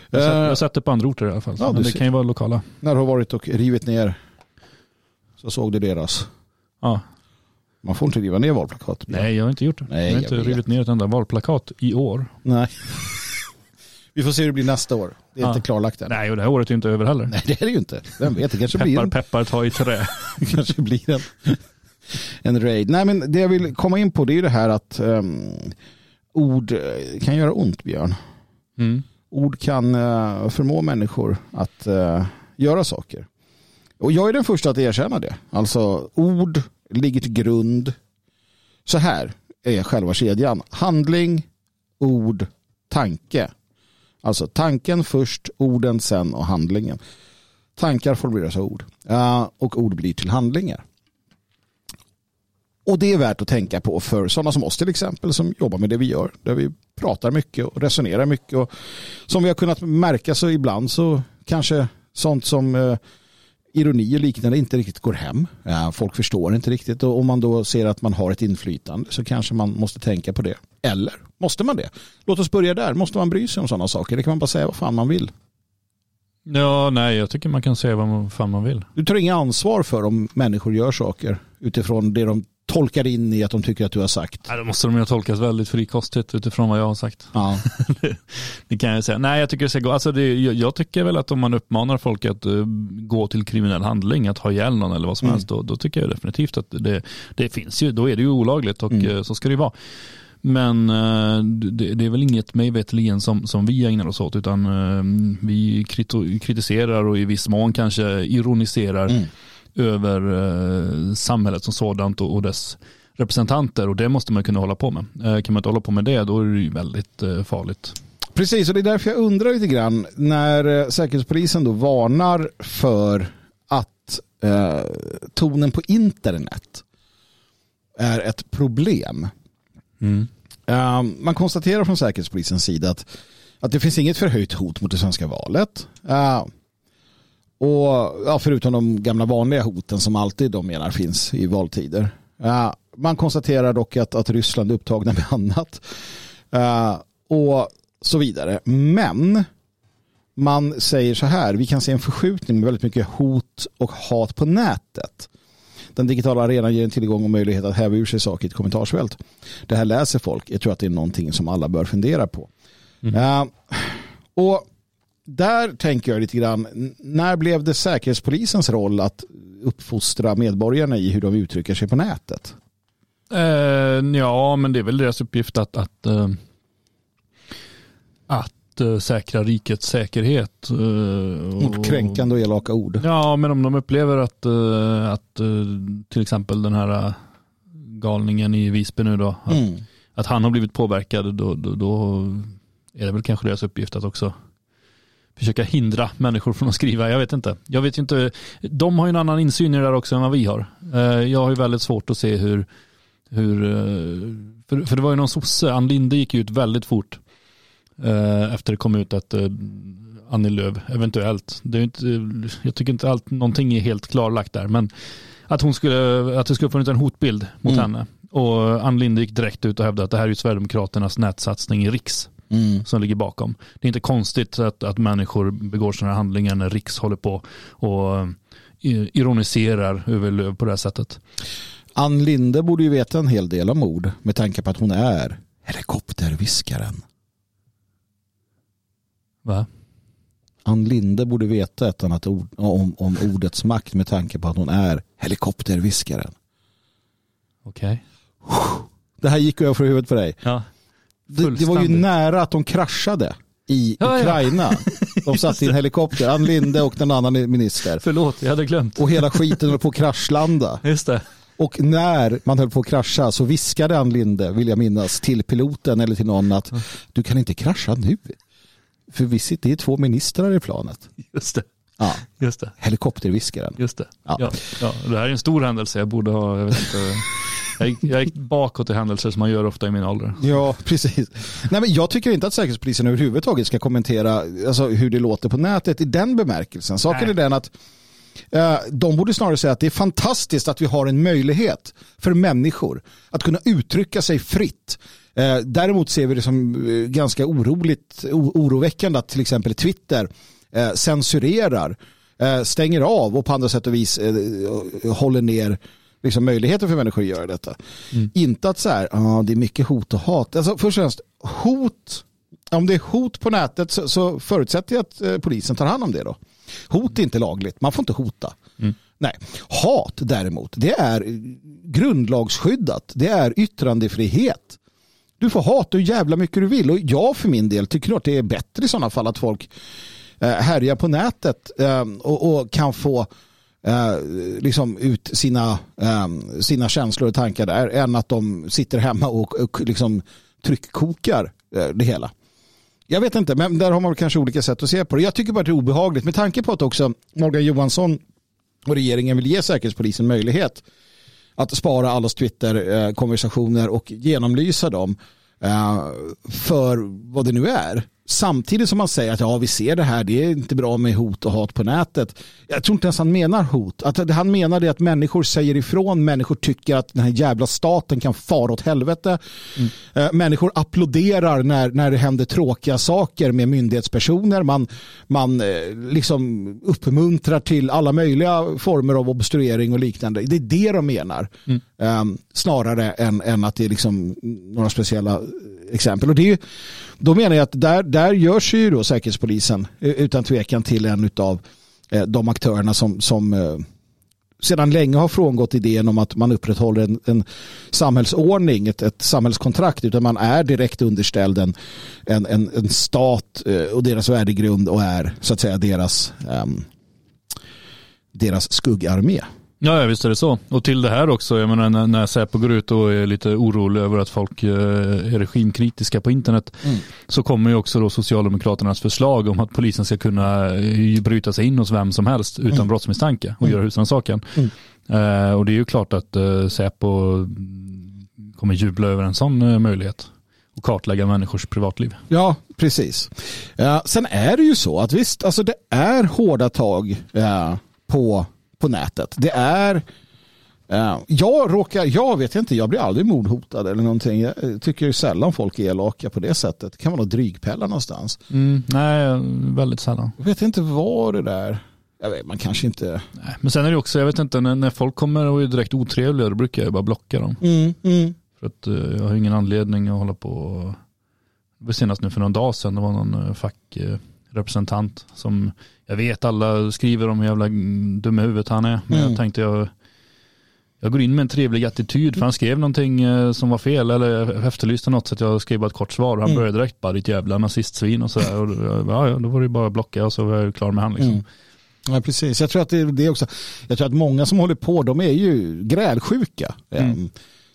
Jag har sett det på andra orter i alla fall. Ja, men det kan ju vara lokala. När du har varit och rivit ner så såg du deras. Ja. Man får inte riva ner valplakat. Nej, jag har inte gjort det. Nej, jag har inte jag rivit ner ett enda valplakat i år. Nej. Vi får se hur det blir nästa år. Det är ja. inte klarlagt än. Nej, och det här året är inte över heller. Nej, det är det ju inte. Vem vet, det kanske peppar, blir en... Peppar, ta i trä. det kanske blir en, en raid. Nej, men det jag vill komma in på det är det här att um, ord kan göra ont, Björn. Mm. Ord kan eh, förmå människor att eh, göra saker. Och jag är den första att erkänna det. Alltså ord ligger till grund. Så här är själva kedjan. Handling, ord, tanke. Alltså tanken först, orden sen och handlingen. Tankar formuleras av ord. Eh, och ord blir till handlingar. Och det är värt att tänka på för sådana som oss till exempel som jobbar med det vi gör. Där vi pratar mycket och resonerar mycket. Och som vi har kunnat märka så ibland så kanske sånt som eh, ironi och liknande inte riktigt går hem. Folk förstår inte riktigt och om man då ser att man har ett inflytande så kanske man måste tänka på det. Eller måste man det? Låt oss börja där. Måste man bry sig om sådana saker? Det kan man bara säga vad fan man vill. Ja, nej, jag tycker man kan säga vad fan man vill. Du tar inga ansvar för om människor gör saker utifrån det de tolkar in i att de tycker att du har sagt. Ja, då måste de ju ha tolkat väldigt frikostigt utifrån vad jag har sagt. Ja. det, det, kan jag säga. Nej, jag tycker det ska gå. Alltså det, jag, jag, tycker väl att om man uppmanar folk att uh, gå till kriminell handling, att ha ihjäl någon eller vad som mm. helst, då, då, tycker jag definitivt att det, det finns ju, då är det ju olagligt och mm. uh, så ska det ju vara. Men uh, det, är väl inget mig vetligen som, som vi ägnar oss åt utan vi kritiserar och i viss mån kanske ironiserar mm över eh, samhället som sådant och, och dess representanter och det måste man kunna hålla på med. Eh, kan man inte hålla på med det då är det ju väldigt eh, farligt. Precis, och det är därför jag undrar lite grann när eh, Säkerhetspolisen då varnar för att eh, tonen på internet är ett problem. Mm. Uh, man konstaterar från Säkerhetspolisens sida att, att det finns inget förhöjt hot mot det svenska valet. Och ja, förutom de gamla vanliga hoten som alltid de menar finns i valtider. Uh, man konstaterar dock att, att Ryssland är upptagna med annat. Uh, och så vidare. Men man säger så här, vi kan se en förskjutning med väldigt mycket hot och hat på nätet. Den digitala arenan ger en tillgång och möjlighet att häva ur sig saker i ett kommentarsfält. Det här läser folk. Jag tror att det är någonting som alla bör fundera på. Mm. Uh, och där tänker jag lite grann, när blev det säkerhetspolisens roll att uppfostra medborgarna i hur de uttrycker sig på nätet? Uh, ja, men det är väl deras uppgift att, att, uh, att uh, säkra rikets säkerhet. Mot kränkande och elaka ord. Ja, men om de upplever att, att till exempel den här galningen i Visby nu då, att, mm. att han har blivit påverkad, då, då, då är det väl kanske deras uppgift att också försöka hindra människor från att skriva. Jag vet inte. Jag vet inte. De har ju en annan insyn i det där också än vad vi har. Eh, jag har ju väldigt svårt att se hur, hur eh, för, för det var ju någon sosse, Ann Linde gick ut väldigt fort eh, efter det kom ut att Annie Lööf eventuellt, det är inte, jag tycker inte allt, någonting är helt klarlagt där, men att hon skulle, att det skulle funnits en hotbild mot mm. henne. Och Ann Linde gick direkt ut och hävdade att det här är ju Sverigedemokraternas nätsatsning i Riks Mm. som ligger bakom. Det är inte konstigt att, att människor begår sådana här handlingar när Riks håller på och eh, ironiserar över Löv på det här sättet. Ann Linde borde ju veta en hel del om ord med tanke på att hon är helikopterviskaren. Va? Ann Linde borde veta ett annat ord om, om ordets makt med tanke på att hon är helikopterviskaren. Okej. Det här gick över huvudet på dig. Ja. Det, det var ju nära att de kraschade i Ja, ja. Ukraina. De satt i en helikopter, Ann Linde och den annan minister. Förlåt, jag hade glömt. Och hela skiten höll på att kraschlanda. Just det. Och när man höll på att krascha så viskade Ann Linde, vill jag minnas, till piloten eller till någon att du kan inte krascha nu. För vi sitter, det är två ministrar i planet. Just det. Ja, Just det. helikopterviskaren. Just det. Ja. Ja. Ja. Det här är en stor händelse. Jag borde ha, jag vet inte. Jag gick, jag gick bakåt i händelser som man gör ofta i min ålder. Ja, precis. Nej, men jag tycker inte att Säkerhetspolisen överhuvudtaget ska kommentera alltså, hur det låter på nätet i den bemärkelsen. Saken Nej. är den att eh, de borde snarare säga att det är fantastiskt att vi har en möjlighet för människor att kunna uttrycka sig fritt. Eh, däremot ser vi det som eh, ganska oroligt, oroväckande att till exempel Twitter censurerar, stänger av och på andra sätt och vis håller ner liksom, möjligheter för människor att göra detta. Inte att så här, ah, det är mycket hot och hat. Alltså, först och främst, hot, om det är hot på nätet så, så förutsätter jag att eh, polisen tar hand om det då. Hot är inte lagligt, man får inte hota. Nej. Hat däremot, det är grundlagsskyddat. Det är yttrandefrihet. Du får hata hur jävla mycket du vill och jag för min del tycker att det är bättre i sådana fall att folk eh, härjar på nätet eh, och kan få eh, liksom ut sina, eh, sina känslor och tankar där än att de sitter hemma och, och liksom tryckkokar eh, det hela. Jag vet inte, men där har man kanske olika sätt att se på det. Jag tycker bara att det är obehagligt med tanke på att också Morgan Johansson och regeringen vill ge Säkerhetspolisen möjlighet att spara allas Twitter-konversationer eh, och genomlysa dem eh, för vad det nu är. Samtidigt som man säger att ja, vi ser det här, det är inte bra med hot och hat på nätet. Jag tror inte ens han menar hot. Att det han menar är att människor säger ifrån, människor tycker att den här jävla staten kan fara åt helvete. Eh, Människor applåderar när, när det händer tråkiga saker med myndighetspersoner. Man, man eh, liksom uppmuntrar till alla möjliga former av obstruering och liknande. Det är det de menar. Eh, snarare än, än att det är liksom några speciella exempel. Och det är, ju- då menar jag att där, där görs ju då Säkerhetspolisen eh, utan tvekan till en av eh, de aktörerna som, som eh, sedan länge har frångått idén om att man upprätthåller en, en samhällsordning, ett, ett samhällskontrakt, utan man är direkt underställd en, en, en, en stat och deras värdegrund och är så att säga deras, um, deras skuggarmé. Ja, visst är det så. Och till det här också, jag menar när, när Säpo går ut och är lite orolig över att folk eh, är regimkritiska på internet Mm. så kommer ju också då Socialdemokraternas förslag om att polisen ska kunna eh, bryta sig in hos vem som helst utan Mm. brottsmisstanke och Mm. göra husrannsakan. Mm. Eh, och det är ju klart att eh, Säpo mm, kommer jubla över en sån eh, möjlighet och kartlägga människors privatliv. Ja, precis. Sen är det ju så att visst, alltså det är hårda tag ja, på, på nätet. Det är ja, jag råkar, jag vet inte, jag blir aldrig mordhotad eller någonting. Jag tycker sällan folk är elaka på det sättet. Det kan vara något drygpellar någonstans. Mm, nej, väldigt sällan. Jag vet inte vad det där, jag vet, man kanske inte... Nej, Men sen är det också, jag vet inte, när, när folk kommer och är direkt otrevliga då brukar jag bara blocka dem. Mm, mm. För att eh, jag har ingen anledning att hålla på. Det var senast nu för någon dag sedan, det var någon eh, fackrepresentant som jag vet alla skriver om hur jävla dum i huvudet han är. Men Mm. jag tänkte jag, jag går in med en trevlig attityd för han skrev någonting eh, som var fel eller efterlyste något så att jag skrev bara ett kort svar och han Mm. började direkt bara ditt jävla nazistsvin och sådär. Och då- ja, då var det bara att blocka och så var jag klar med han liksom. Mm. Ja, precis. Jag tror att det, det är också, jag tror att många som håller på, de är ju grälsjuka. Mm.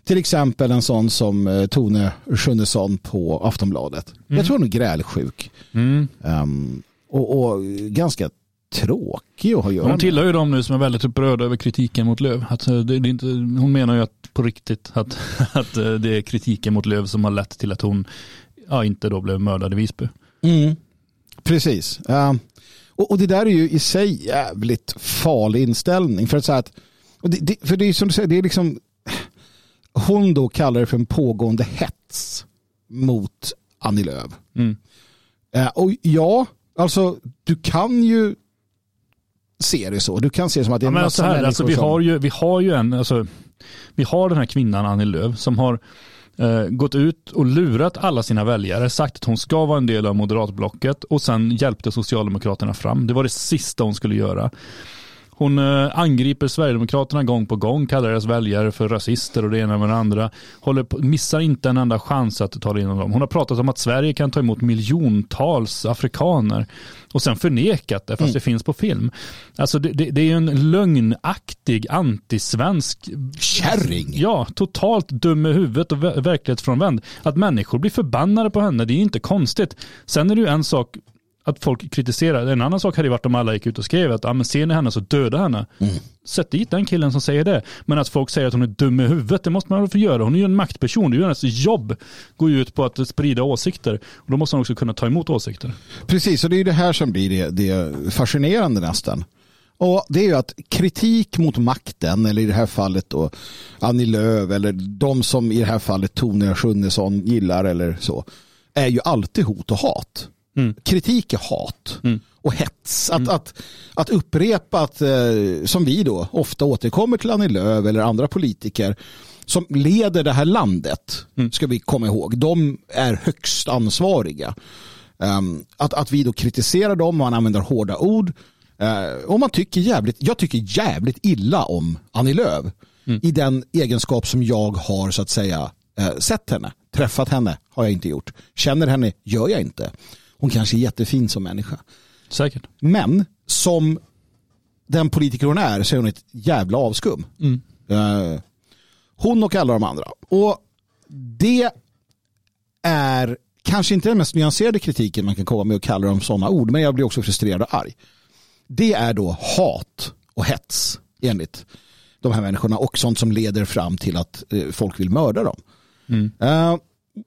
Till exempel en sån som eh, Tone Schunnesson på Aftonbladet. Mm. Jag tror hon är grälsjuk. Mm. Ehm, och, och ganska tråkig att ha att göra Hon tillhör ju de nu som är väldigt upprörda över kritiken mot Löv. Att eh, det, det är inte, hon menar ju att på riktigt att, att eh, det är kritiken mot Löv som har lett till att hon ja, inte då blev mördad i Visby. Mm. Precis. Ehm, och, och det där är ju i sig jävligt farlig inställning. För att säga att, och det, det, för det är som du säger, det är liksom hon då kallar det för en pågående hets mot Annie Lööf. Mm. Eh, och ja, alltså du kan ju se det så. Du kan se det som att det är Ja, en men massa så här, människor alltså, vi, som... har ju, vi har ju en, alltså, vi har den här kvinnan Annie Lööf som har eh, gått ut och lurat alla sina väljare, sagt att hon ska vara en del av moderatblocket och sen hjälpte Socialdemokraterna fram. Det var det sista hon skulle göra. Hon eh, angriper Sverigedemokraterna gång på gång, kallar deras väljare för rasister och det ena med det andra. Håller på, missar inte en enda chans att ta in dem. Hon har pratat om att Sverige kan ta emot miljontals afrikaner och sen förnekat det fast det finns på film. Alltså det, det, det är ju en lögnaktig antisvensk Kärring. Ja, totalt dum i huvudet och ver- verklighetsfrånvänd. Att människor blir förbannade på henne, det är inte konstigt. Sen är det ju en sak att folk kritiserar. En annan sak hade ju varit om alla gick ut och skrev att ah, men ser ni henne så döda henne. Sätt dit den killen som säger det. Men att folk säger att hon är dum i huvudet, det måste man väl få göra. Hon är ju en maktperson, det är ju hennes jobb. Går ju ut på att sprida åsikter. Och då måste hon också kunna ta emot åsikter. Precis, och det är det här som blir det, det fascinerande nästan. Och det är ju att kritik mot makten, eller i det här fallet då Annie Lööf eller de som i det här fallet Tone Schunnesson gillar eller så, är ju alltid hot och hat. Mm. Kritik är hat Mm. och hets. Att, att, att upprepa att, eh, som vi då ofta återkommer till Annie Lööf eller andra politiker som leder det här landet, ska vi komma ihåg, de är högst ansvariga. Um, att, att vi då kritiserar dem, man använder hårda ord. Uh, och man tycker jävligt, jag tycker jävligt illa om Annie Lööf i den egenskap som jag har så att säga uh, sett henne. Träffat henne har jag inte gjort. Känner henne gör jag inte. Hon kanske är jättefin som människa. Säkert. Men som den politiker hon är så är hon ett jävla avskum. Eh, hon och alla de andra. Och det är kanske inte den mest nyanserade kritiken man kan komma med och kalla dem sådana ord, men jag blir också frustrerad och arg. Det är då hat och hets enligt de här människorna och sånt som leder fram till att eh, folk vill mörda dem. Eh,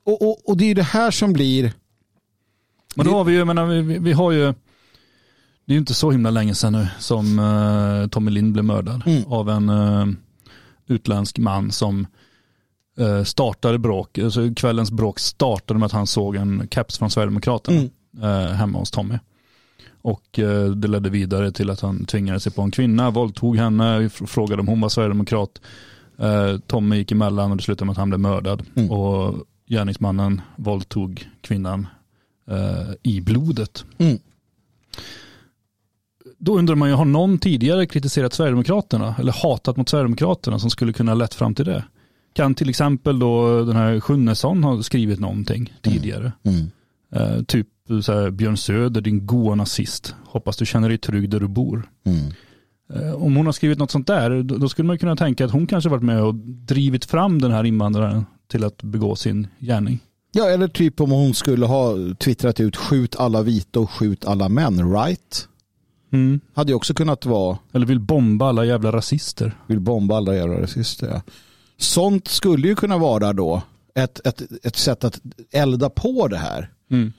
och, och, och det är det här som blir Men då har vi ju, menar, vi, vi- har ju, det är ju inte så himla länge sedan nu som uh, Tommy Lind blev mördad Mm. av en eh, utländsk man som eh, startade bråk, alltså kvällens bråk startade med att han såg en keps från Sverigedemokraterna Mm. hemma hos Tommy. Och det ledde vidare till att han tvingade sig på en kvinna, våldtog henne, frågade om hon var sverigedemokrat. Tommy gick emellan och det slutade med att han blev mördad. Mm. Och gärningsmannen våldtog kvinnan eh, i blodet. Mm. Då undrar man ju, har någon tidigare kritiserat Sverigedemokraterna eller hatat mot Sverigedemokraterna som skulle kunna lett fram till det? Kan till exempel då den här Sjunnesson ha skrivit någonting tidigare? Mm. Eh, typ så här, Björn Söder, din goa nazist. Hoppas du känner dig trygg där du bor. Mm. Eh, om hon har skrivit något sånt där, då, då skulle man kunna tänka att hon kanske varit med och drivit fram den här invandraren till att begå sin gärning. Ja, eller typ om hon skulle ha twittrat ut skjut alla vita och skjut alla män, right? Mm. Hade ju också kunnat vara Eller vill bomba alla jävla rasister. vill bomba alla jävla rasister. Ja. Sånt skulle ju kunna vara då ett, ett, ett sätt att elda på det här. Mm.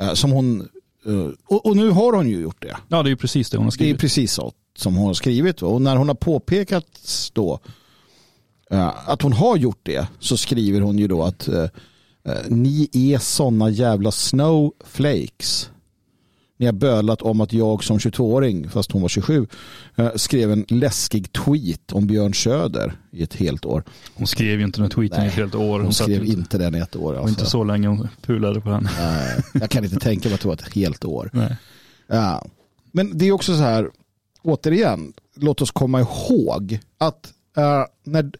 Eh, Som hon, eh, och, och nu har hon ju gjort det. Ja, det är ju precis det hon har Det är skrivit. precis så som hon har skrivit. Och när hon har påpekat då eh, att hon har gjort det så skriver hon ju då att ni är sådana jävla snowflakes. Ni har bölat om att jag som 22-åring, fast hon var 27, eh, skrev en läskig tweet om Björn Söder i ett helt år. Hon skrev ju inte den tweeten i ett helt år. Hon satt skrev inte den i ett år. Var inte Alltså. så länge hon pulade på den. Nej, jag kan inte tänka mig att det var ett helt år. Nej. Ja. Men det är också så här, återigen, låt oss komma ihåg att eh, när,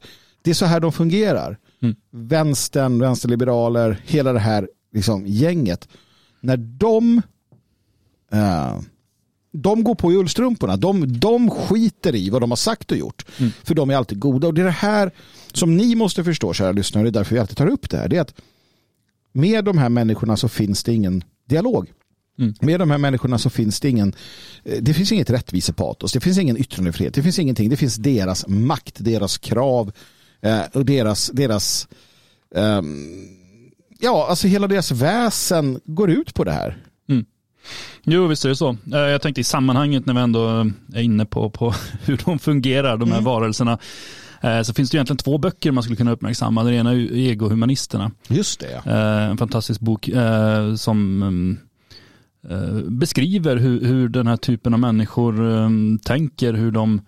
det är så här de fungerar. Mm. Vänstern, vänsterliberaler, hela det här liksom, gänget. När de, eh, de går på i ullstrumporna, de, de skiter i vad de har sagt och gjort. Mm. För de är alltid goda. Och det är det här som ni måste förstå, kära lyssnare, det är därför vi alltid tar upp det här. Det är att med de här människorna så finns det ingen dialog. Mm. Med de här människorna så finns det ingen, eh, det finns inget rättvisepatos, det finns ingen yttrandefrihet, det finns ingenting, det finns deras makt, deras krav och deras, deras ehm, ja, alltså hela deras väsen går ut på det här. Jo, visst är det så. Eh, Jag tänkte i sammanhanget när vi ändå är inne på, på hur de fungerar, de här Mm. varelserna. Eh, så finns det egentligen två böcker man skulle kunna uppmärksamma. Den ena är Egohumanisterna. Just det. Eh, en fantastisk bok eh, som mm, eh, beskriver hur, hur den här typen av människor eh, tänker, hur de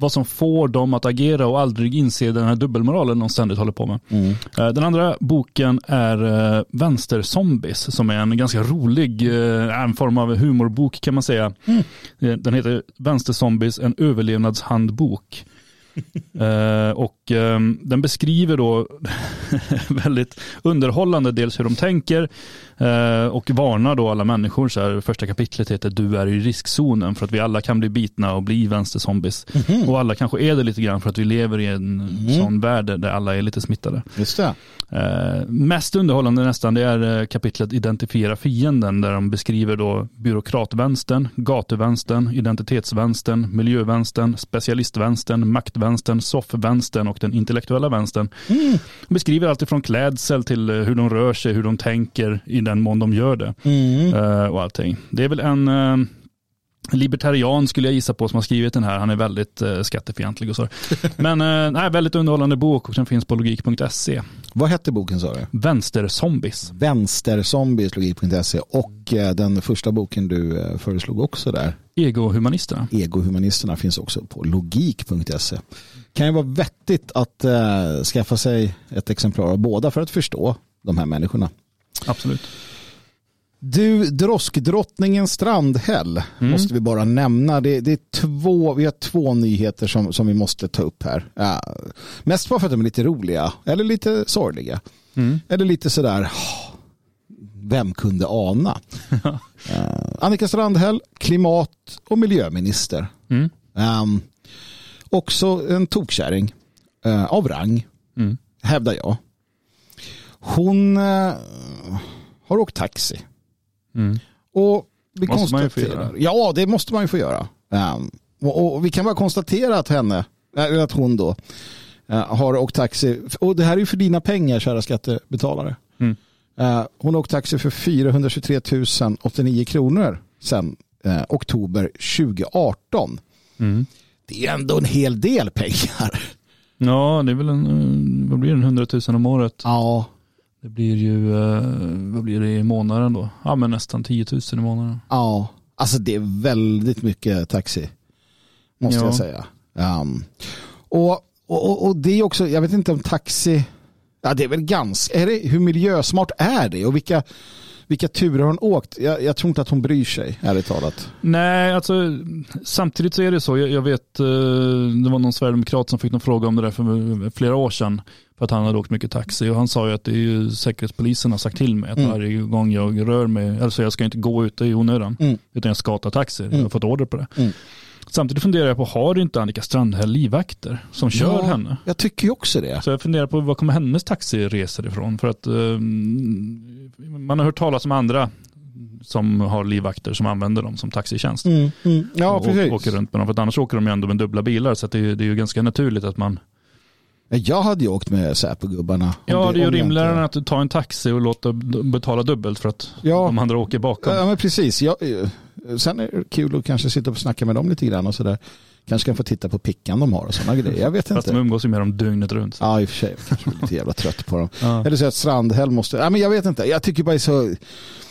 vad som får dem att agera och aldrig inse den här dubbelmoralen de ständigt håller på med. Mm. Eh, Den andra boken är eh, Vänsterzombies som är en ganska rolig, eh, en form av humorbok kan man säga. Eh, Den heter Vänsterzombies, en överlevnadshandbok. Eh, och eh, den beskriver då väldigt underhållande dels hur de tänker eh, och varnar då alla människor. Så här, första kapitlet heter Du är i riskzonen för att vi alla kan bli bitna och bli vänsterzombies. Och alla kanske är det lite grann för att vi lever i en sån värld där alla är lite smittade. Just det. Eh, mest underhållande nästan det är eh, kapitlet Identifiera fienden där de beskriver då byråkratvänstern, gatuvänstern, identitetsvänstern, miljövänstern, specialistvänstern, maktvänstern, soffvänstern och den intellektuella vänstern. De beskriver allt ifrån klädsel till eh, hur de rör sig, hur de tänker i den mån de gör det. Mm. Eh, och allting. Det är väl en eh, libertarian skulle jag gissa på som har skrivit den här. Han är väldigt eh, skattefientlig och så. Men eh, nej, väldigt underhållande bok och den finns på logik.se. Vad hette boken sa du? Vänsterzombies. Vänsterzombies.logik.se och eh, den första boken du eh, föreslog också där, Egohumanisterna. Egohumanisterna, finns också på logik.se. Kan ju vara vettigt att eh, skaffa sig ett exemplar av båda för att förstå de här människorna. Absolut. Du, droskdrottningen Strandhäll Mm. måste vi bara nämna. Det, det är två, vi har två nyheter som, som vi måste ta upp här. Ja, mest bara för att de är lite roliga eller lite sorgliga. Mm. Eller lite sådär, "Åh, vem kunde ana? Eh, Annika Strandhäll, klimat och miljöminister. Mm. Ehm, också en tokkärring eh, av rang, Mm. hävdar jag. Hon eh, har åkt taxi. Mm. Och vi Måste man ju få konstaterar, göra. Ja, det måste man ju få göra. Ehm, och, och vi kan bara konstatera att henne, eller att hon då, eh, har åkt taxi. Och det här är ju för dina pengar, kära skattebetalare. Mm. Eh, hon har åkt taxi för 423 089 kronor sedan eh, oktober 2018. Mm. Det är ändå en hel del pengar. Ja, det är väl en, eh, vad blir det, en 100 000 om året. Ja, Det blir ju, eh, vad blir det i månaden då? Ja, men nästan 10 000 i månaden. ja. Alltså det är väldigt mycket taxi. Måste Ja. jag säga. Um, och, och, och det är också, jag vet inte om taxi, ja det är väl ganska, är det, hur miljösmart är det? Och vilka, vilka turer har hon åkt? Jag, jag tror inte att hon bryr sig, ärligt talat. Nej, alltså samtidigt så är det så. Jag, jag vet, eh, det var någon sverigedemokrat som fick någon fråga om det där för flera år sedan. För att han hade åkt mycket taxi och han sa ju att det är ju säkerhetspolisen har sagt till mig att Mm. varje gång jag rör mig, alltså jag ska inte gå ute i onödan. Mm. Utan jag ska ta taxi. Jag Mm. har fått order på det. Mm. Samtidigt funderar jag på, har inte Annika Strandhäll livvakter som kör Ja, henne? Jag tycker ju också det. Så jag funderar på var kommer hennes taxiresor ifrån? För att eh, man har hört talas om andra som har livvakter som använder dem som taxitjänst. Mm, mm. Ja, och precis. åker runt med dem. För annars åker de ju ändå med dubbla bilar. Så det, är, det är ju ganska naturligt att man... Jag hade ju åkt med Säpo-gubbarna. Ja, det är ju rimligare inte- än att ta en taxi och låta betala dubbelt för att Ja. de andra åker bakom. Ja, men precis. Jag, eh, sen är det kul att kanske sitta och snacka med dem lite grann och sådär. Kanske kan få titta på pickan de har och sådana grejer. Jag vet Fast de inte. umgås ju med dem dygnet runt. Ja, i och för sig. Jag blir lite jävla trött på dem. Ja. Eller så att Strandhäll måste... Ja, men jag vet inte. Jag tycker bara det är så...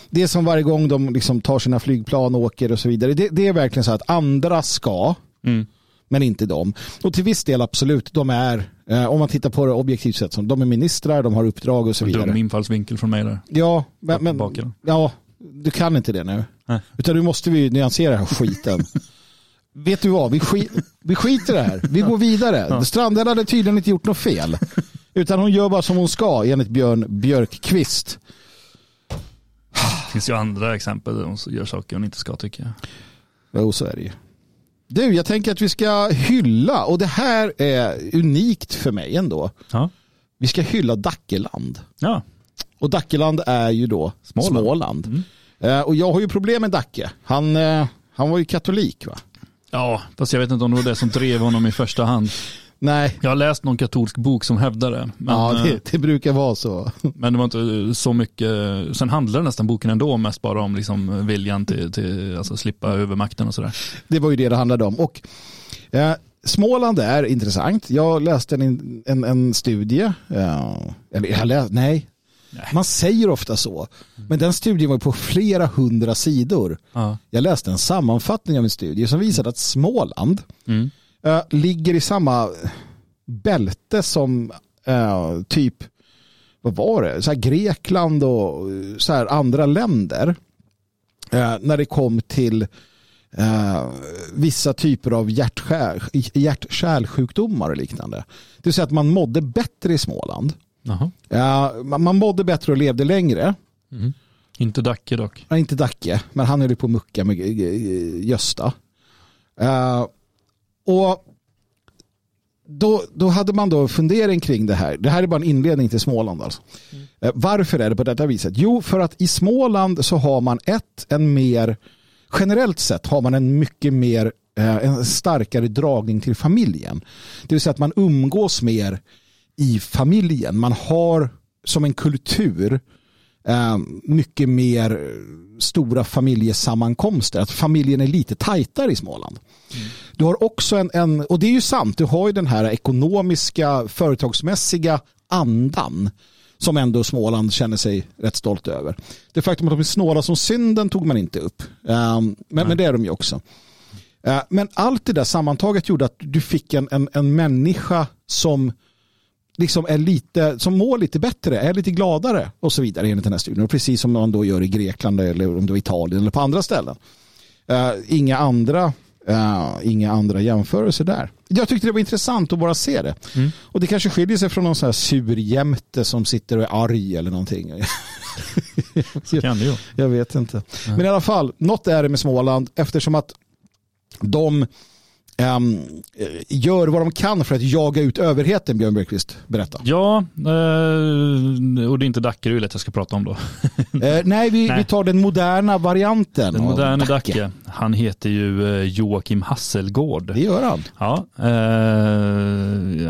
Det är som varje gång de liksom tar sina flygplan och åker och så vidare. Det, det är verkligen så att andra ska, Mm. Men inte de. Och till viss del absolut, de är, eh, om man tittar på det objektivt sett, som de är ministrar, de har uppdrag och så En dum vidare. infallsvinkel från mig där. Ja, men, men ja, du kan inte det nu. Nej. Utan nu måste vi nyansera den här skiten. Vet du vad, vi, skit, vi skiter i det här. Vi går vidare. Ja. Strandhäll hade tydligen inte gjort något fel. Utan hon gör bara som hon ska enligt Björn Björkqvist. Det finns ju andra exempel där de gör saker hon inte ska tycka jag. Jo, så är det ju. Du, jag tänker att vi ska hylla, och det här är unikt för mig ändå. Ja. Vi ska hylla Dackeland. Ja. Och Dackeland är ju då Småland. Småland. Mm. Eh, och jag har ju problem med Dacke. Han, eh, han var ju katolik va? ja, fast jag vet inte om det var det som drev honom i första hand. Nej, Jag har läst någon katolsk bok som hävdar det. Men, ja, eh, det, det brukar vara så. men det var inte så mycket. Sen handlar nästan boken ändå mest bara om liksom viljan till, till alltså slippa övermakten och sådär. Det var ju det det handlade om. Och eh, Småland är intressant. Jag läste en, en, en studie. Ja, eller jag läste, nej. nej. Man säger ofta så. Men den studien var på flera hundra sidor. Ja. Jag läste en sammanfattning av en studie som visade att Småland Mm. Äh, ligger i samma bälte som äh, typ, vad var det, så Grekland och så här andra länder. Äh, när det kom till Uh, vissa typer av hjärt-kärlsjukdomar och liknande. Det vill säga att man mådde bättre i Småland. Uh, man, man mådde bättre och levde längre. Mm. Inte Dacke dock. Uh, inte Dacke, men han höll på att mucka med Gösta och då, då hade man då fundering kring det här. Det här är bara en inledning till Småland. Alltså. Mm. varför är det på detta viset? Jo, för att i Småland så har man ett, en mer generellt sett har man en mycket mer eh, en starkare dragning till familjen. Det vill säga att man umgås mer i familjen. Man har som en kultur eh, mycket mer stora familjesammankomster. Att familjen är lite tajtare i Småland. Mm. Du har också en, en, och det är ju sant, du har ju den här ekonomiska, företagsmässiga andan som ändå Småland känner sig rätt stolt över. Det faktum att de är snåla som synden tog man inte upp. Um, men, men, det är de ju också. Uh, men allt det där sammantaget gjorde att du fick en, en, en människa som liksom är lite, som mår lite bättre, är lite gladare och så vidare enligt den här studien. Och precis som man då gör i Grekland eller om det var Italien eller på andra ställen. Uh, inga andra Uh, inga andra jämförelser där. Jag tyckte det var intressant att bara se det. Mm. Och det kanske skiljer sig från någon sån här surjämte som sitter och är arg eller någonting. Så kan det ju. Jag vet inte. Mm. Men i alla fall, något är det med Småland eftersom att de um, gör vad de kan för att jaga ut överheten, Björn Bergqvist. Berätta. Ja, eh, och det är inte Dackeryd jag ska prata om då. eh, nej, vi, nej, vi tar den moderna varianten. Den moderna Dacke. Dacke. Han heter ju Joakim Hasselgård. Det gör han. Ja,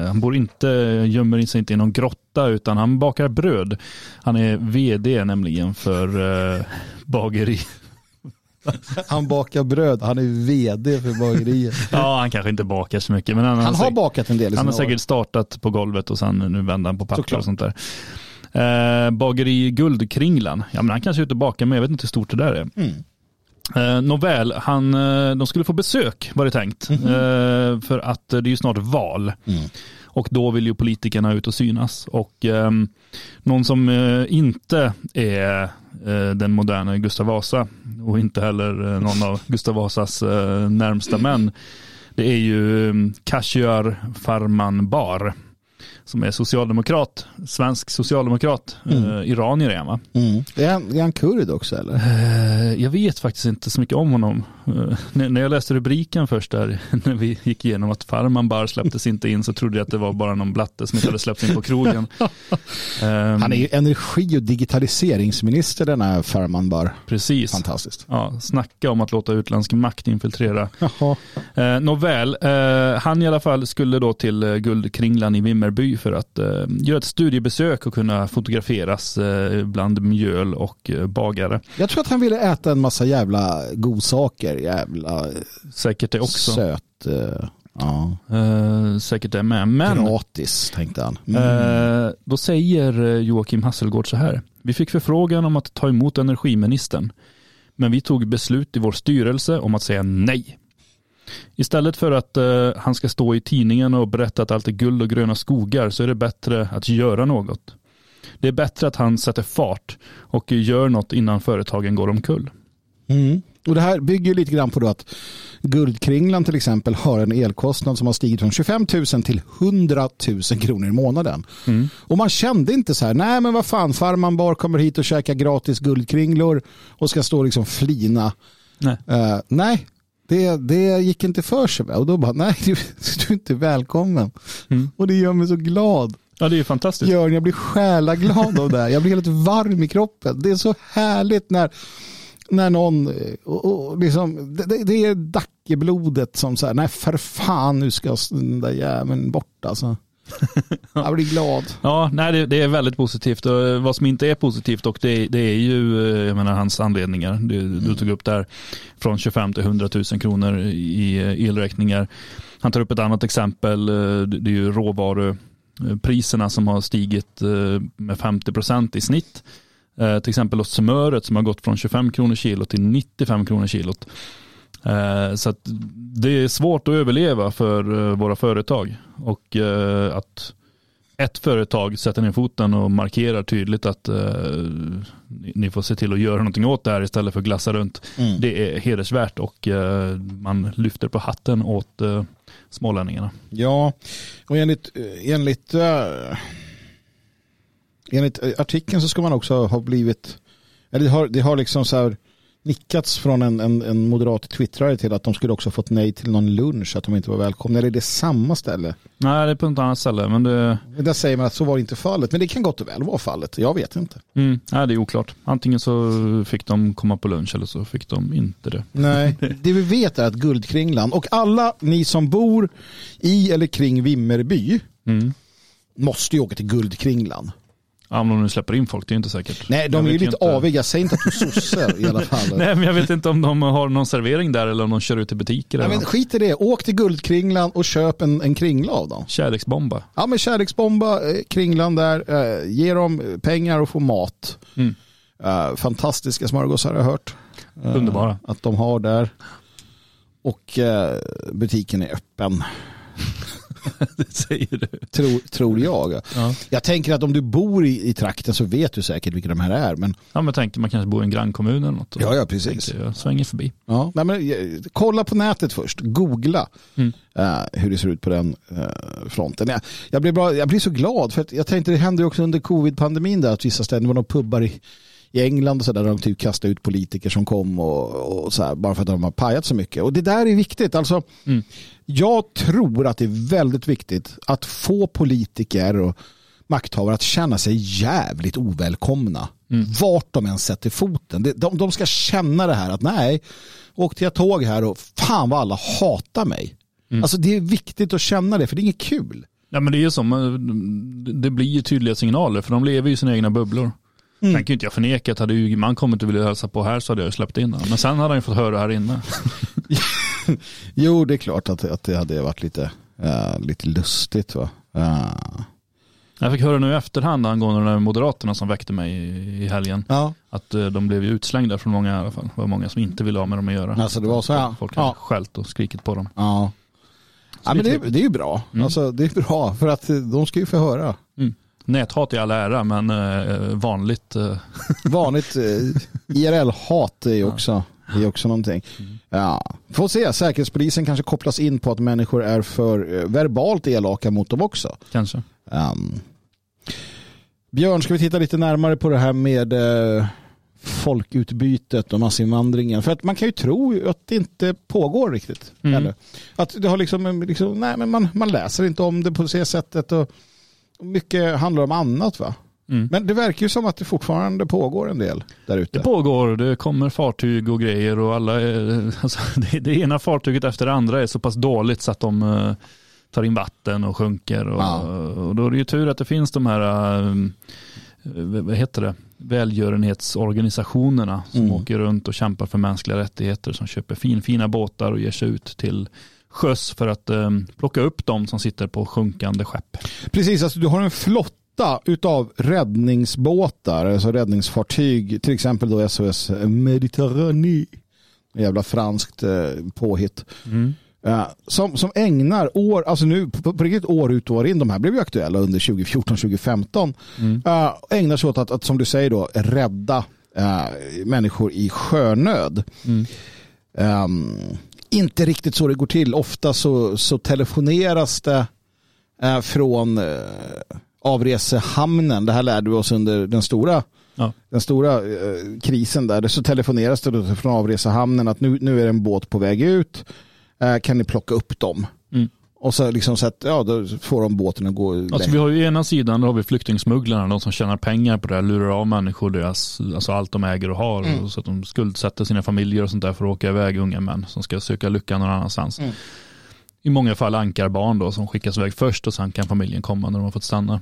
han bor inte, gömmer sig inte i någon grotta utan han bakar bröd. Han är vd nämligen för eh, bageri Han bakar bröd, han är vd för bageriet. Ja, han kanske inte bakar så mycket. Men han, han har, bakat en del Han har säkert år. startat på golvet och sen nu vänder han på papper och sånt där. Eh, bageri Guldkringlan, ja men han kanske är ute och bakar men jag vet inte hur stort det där är. Mm. Eh, nåväl, han, eh, de skulle få besök var det tänkt. Mm eh, för att det är ju snart val. Mm. Och då vill ju politikerna ut och synas. Och eh, någon som eh, inte är eh, Eh, den moderna Gustav Vasa och inte heller eh, någon av Gustav Vasas eh, närmsta män. Det är ju mm, Kashyar Farmanbar som är socialdemokrat, svensk socialdemokrat, mm. eh, iranier är han va? Mm. Är, han, är han kurd också eller? Eh, jag vet faktiskt inte så mycket om honom. Eh, när jag läste rubriken först där, när vi gick igenom att Farman Bar släpptes inte in så trodde jag att det var bara någon blatte som inte hade släppts in på krogen. Ehm, han är ju energi och digitaliseringsminister denna Farman Bar. Precis. Fantastiskt. Ja, snacka om att låta utländsk makt infiltrera. Jaha. Eh, nåväl, eh, han i alla fall skulle då till eh, Guldkringlan i Vimmerby för att eh, göra ett studiebesök och kunna fotograferas eh, bland mjöl och eh, bagare. Jag tror att han ville äta en massa jävla godsaker, jävla Säkert det också. söt. Eh, ja. Eh, säkert det med. Men, Gratis tänkte han. Mm. då säger Joakim Hasselgård så här. Vi fick förfrågan om att ta emot energiministern. Men vi tog beslut i vår styrelse om att säga nej. Istället för att uh, han ska stå i tidningen och berätta att allt är guld och gröna skogar så är det bättre att göra något. Det är bättre att han sätter fart och gör något innan företagen går omkull. Mm. Och det här bygger lite grann på att Guldkringlan till exempel har en elkostnad som har stigit från 25 000 till 100 000 kronor i månaden. Mm. Och man kände inte så här, nej men vad fan, farman bar kommer hit och käkar gratis guldkringlor och ska stå liksom flina. Nej. Uh, nej, det, det gick inte för sig. Och då bara, nej du, du är inte välkommen. Mm. Och det gör mig så glad. Ja, det är ju fantastiskt. Jörn, jag blir själaglad av det här. Jag blir helt varm i kroppen. Det är så härligt när, när någon, och, och liksom, det, det är Dackeblodet som säger, nej för fan nu ska den där jäveln bort alltså. Jag blir glad. Ja, nej, det, det, är väldigt positivt. Och vad som inte är positivt och det, det är ju jag menar, hans anledningar. Du, mm. du tog upp där från 25 till 100 000 kronor i elräkningar. Han tar upp ett annat exempel. Det är ju råvarupriserna som har stigit med 50 procent i snitt. Till exempel smöret som har gått från 25 kronor kilo till 95 kronor kilot. Eh, så det är svårt att överleva för eh, våra företag. Och eh, att ett företag sätter ner foten och markerar tydligt att ni får se till att göra någonting åt det här istället för att glassa runt. Mm. Det är hedersvärt och man lyfter på hatten åt smålänningarna. Ja, och enligt, enligt, enligt artikeln så ska man också ha blivit, eller det har, det har liksom så här nickats från en, en, en moderat twittrare till att de skulle också fått nej till någon lunch, att de inte var välkomna. Eller är det samma ställe? Nej, det är på ett annat ställe. Men det... Där säger man att så var inte fallet. Men det kan gott och väl vara fallet. Jag vet inte. Mm. Nej, det är oklart. Antingen så fick de komma på lunch eller så fick de inte det. Nej, det vi vet är att Guldkringlan och alla ni som bor i eller kring Vimmerby mm. måste ju åka till Guldkringlan. Ja, om de släpper in folk, det är inte säkert. Nej, de jag är ju lite inte... aviga. Säg inte att du är sossar i alla fall. Nej, men jag vet inte om de har någon servering där eller om de kör ut till butiker. Nej, men skit i det. Åk till Guldkringlan och köp en, en kringla av dem. Kärleksbomba. Ja, men kärleksbomba, eh, kringlan där. Eh, ge dem pengar och få mat. Mm. Uh, fantastiska smörgåsar har jag hört. Underbara. Att de har där. Och butiken är öppen. det säger du. Tror, tror jag. Ja. Jag tänker att om du bor i, i trakten så vet du säkert vilka de här är. Men... Ja, men tänk man kanske bor i en grannkommun eller något. Ja, ja, precis. Jag svänger förbi. Ja, nej, men, eh, kolla på nätet först. Googla mm. uh, hur det ser ut på den uh, fronten. Jag, jag, blir bra, jag blir så glad för att jag tänkte det hände också under covid-pandemin där att vissa ställen var några pubbar i i England och så där, där de typ kastade ut politiker som kom och, och så här, bara för att de har pajat så mycket. Och det där är viktigt. Alltså, mm. Jag tror att det är väldigt viktigt att få politiker och makthavare att känna sig jävligt ovälkomna. Mm. Vart de än sätter foten. De, de ska känna det här att nej, åkte jag tåg här och fan vad alla hatar mig. Mm. Alltså det är viktigt att känna det för det är inget kul. Ja men det är ju så, det blir ju tydliga signaler för de lever i sina egna bubblor. Mm. Sen kan ju inte jag förneka att hade Ygeman kommit och ville hälsa på här så hade jag släppt in honom. Men sen hade han ju fått höra här inne. jo, det är klart att, att det hade varit lite, uh, lite lustigt. Va? Uh. Jag fick höra nu i efterhand angående de moderaterna som väckte mig i helgen. Ja. Att uh, de blev ju utslängda från många i alla fall. Det var många som inte ville ha med dem att göra. Alltså det var så ja. Folk hade ja. skällt och skrikit på dem. Ja. ja men det, det är ju bra. Mm. Alltså, det är bra för att de ska ju få höra. Mm. Näthat i all ära, men eh, vanligt. Eh. vanligt eh, IRL-hat är också, är också någonting. Mm. Ja. Får se, Säkerhetspolisen kanske kopplas in på att människor är för verbalt elaka mot dem också. Kanske. Um. Björn, ska vi titta lite närmare på det här med folkutbytet och massinvandringen. För att man kan ju tro att det inte pågår riktigt. Mm. Eller? Att det har liksom, liksom nej, men man, man läser inte om det på det sättet. Och mycket handlar om annat va? Mm. Men det verkar ju som att det fortfarande pågår en del där ute. Det pågår, det kommer fartyg och grejer och alla är, alltså, det, det, ena fartyget efter det andra är så pass dåligt så att de uh, tar in vatten och sjunker. Och, ja. och då är det ju tur att det finns de här, uh, vad heter det, välgörenhetsorganisationerna som mm. åker runt och kämpar för mänskliga rättigheter som köper fin, fina båtar och ger sig ut till sjöss för att eh, plocka upp de som sitter på sjunkande skepp. Precis, alltså du har en flotta utav räddningsbåtar, alltså räddningsfartyg, till exempel då SOS Mediterranée. Jävla franskt eh, påhitt. Mm. Uh, som, som ägnar år, alltså nu på, på riktigt år ut och år in, de här blev ju aktuella under 2014-2015, mm. uh, ägnar sig åt att, att, som du säger då, rädda uh, människor i sjönöd. Mm. Um, inte riktigt så det går till. Ofta så, så telefoneras det eh, från eh, avresehamnen. Det här lärde vi oss under den stora, ja. den stora eh, krisen där. Så telefoneras det från avresehamnen att nu, nu är en båt på väg ut. Eh, kan ni plocka upp dem? Och så liksom så att, ja, då får de båten att gå Alltså vi har ju ena sidan, då har vi flyktingsmugglarna, de som tjänar pengar på det här, lurar av människor deras, alltså allt de äger och har, mm. så att de skuldsätter sina familjer och sånt där för att åka iväg unga män som ska söka lycka någon annanstans. Mm. i många fall ankarbarn då som skickas iväg först och sen kan familjen komma när de har fått stanna.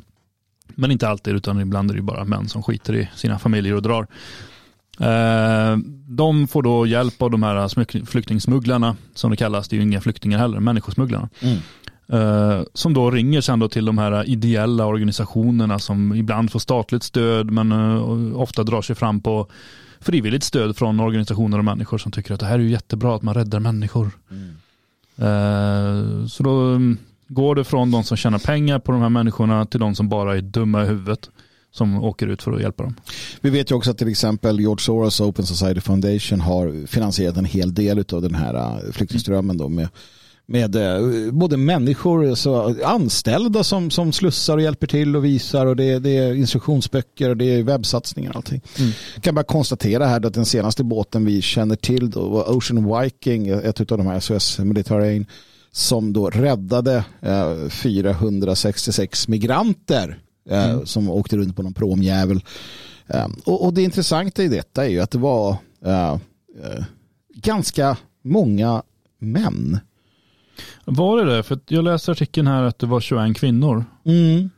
Men inte alltid utan ibland är det bara män som skiter i sina familjer och drar. Eh, de får då hjälp av de här flyktingsmugglarna som det kallas. Det är ju inga flyktingar heller, människosmugglarna. Mm. Eh, som då ringer sen då till de här ideella organisationerna som ibland får statligt stöd men eh, ofta drar sig fram på frivilligt stöd från organisationer och människor som tycker att det här är ju jättebra att man räddar människor. Mm. Så då mm, går det från de som tjänar pengar på de här människorna till de som bara är dumma i huvudet som åker ut för att hjälpa dem. Vi vet ju också att till exempel George Soros Open Society Foundation har finansierat en hel del av den här äh, flyktingströmmen då med med äh, både människor, så anställda som, som slussar och hjälper till och visar och det, det är instruktionsböcker och det är webbsatsningar och allting. Mm. Jag kan bara konstatera här att den senaste båten vi känner till då var Ocean Viking, ett av de här SOS Mediterranean som då räddade eh, 466 migranter Eh, mm. som åkte runt på någon promjävel. Eh, och, och, det intressanta i detta är ju att det var uh, ganska många män. Var det det? För jag läste artikeln här att det var 21 kvinnor. Mm.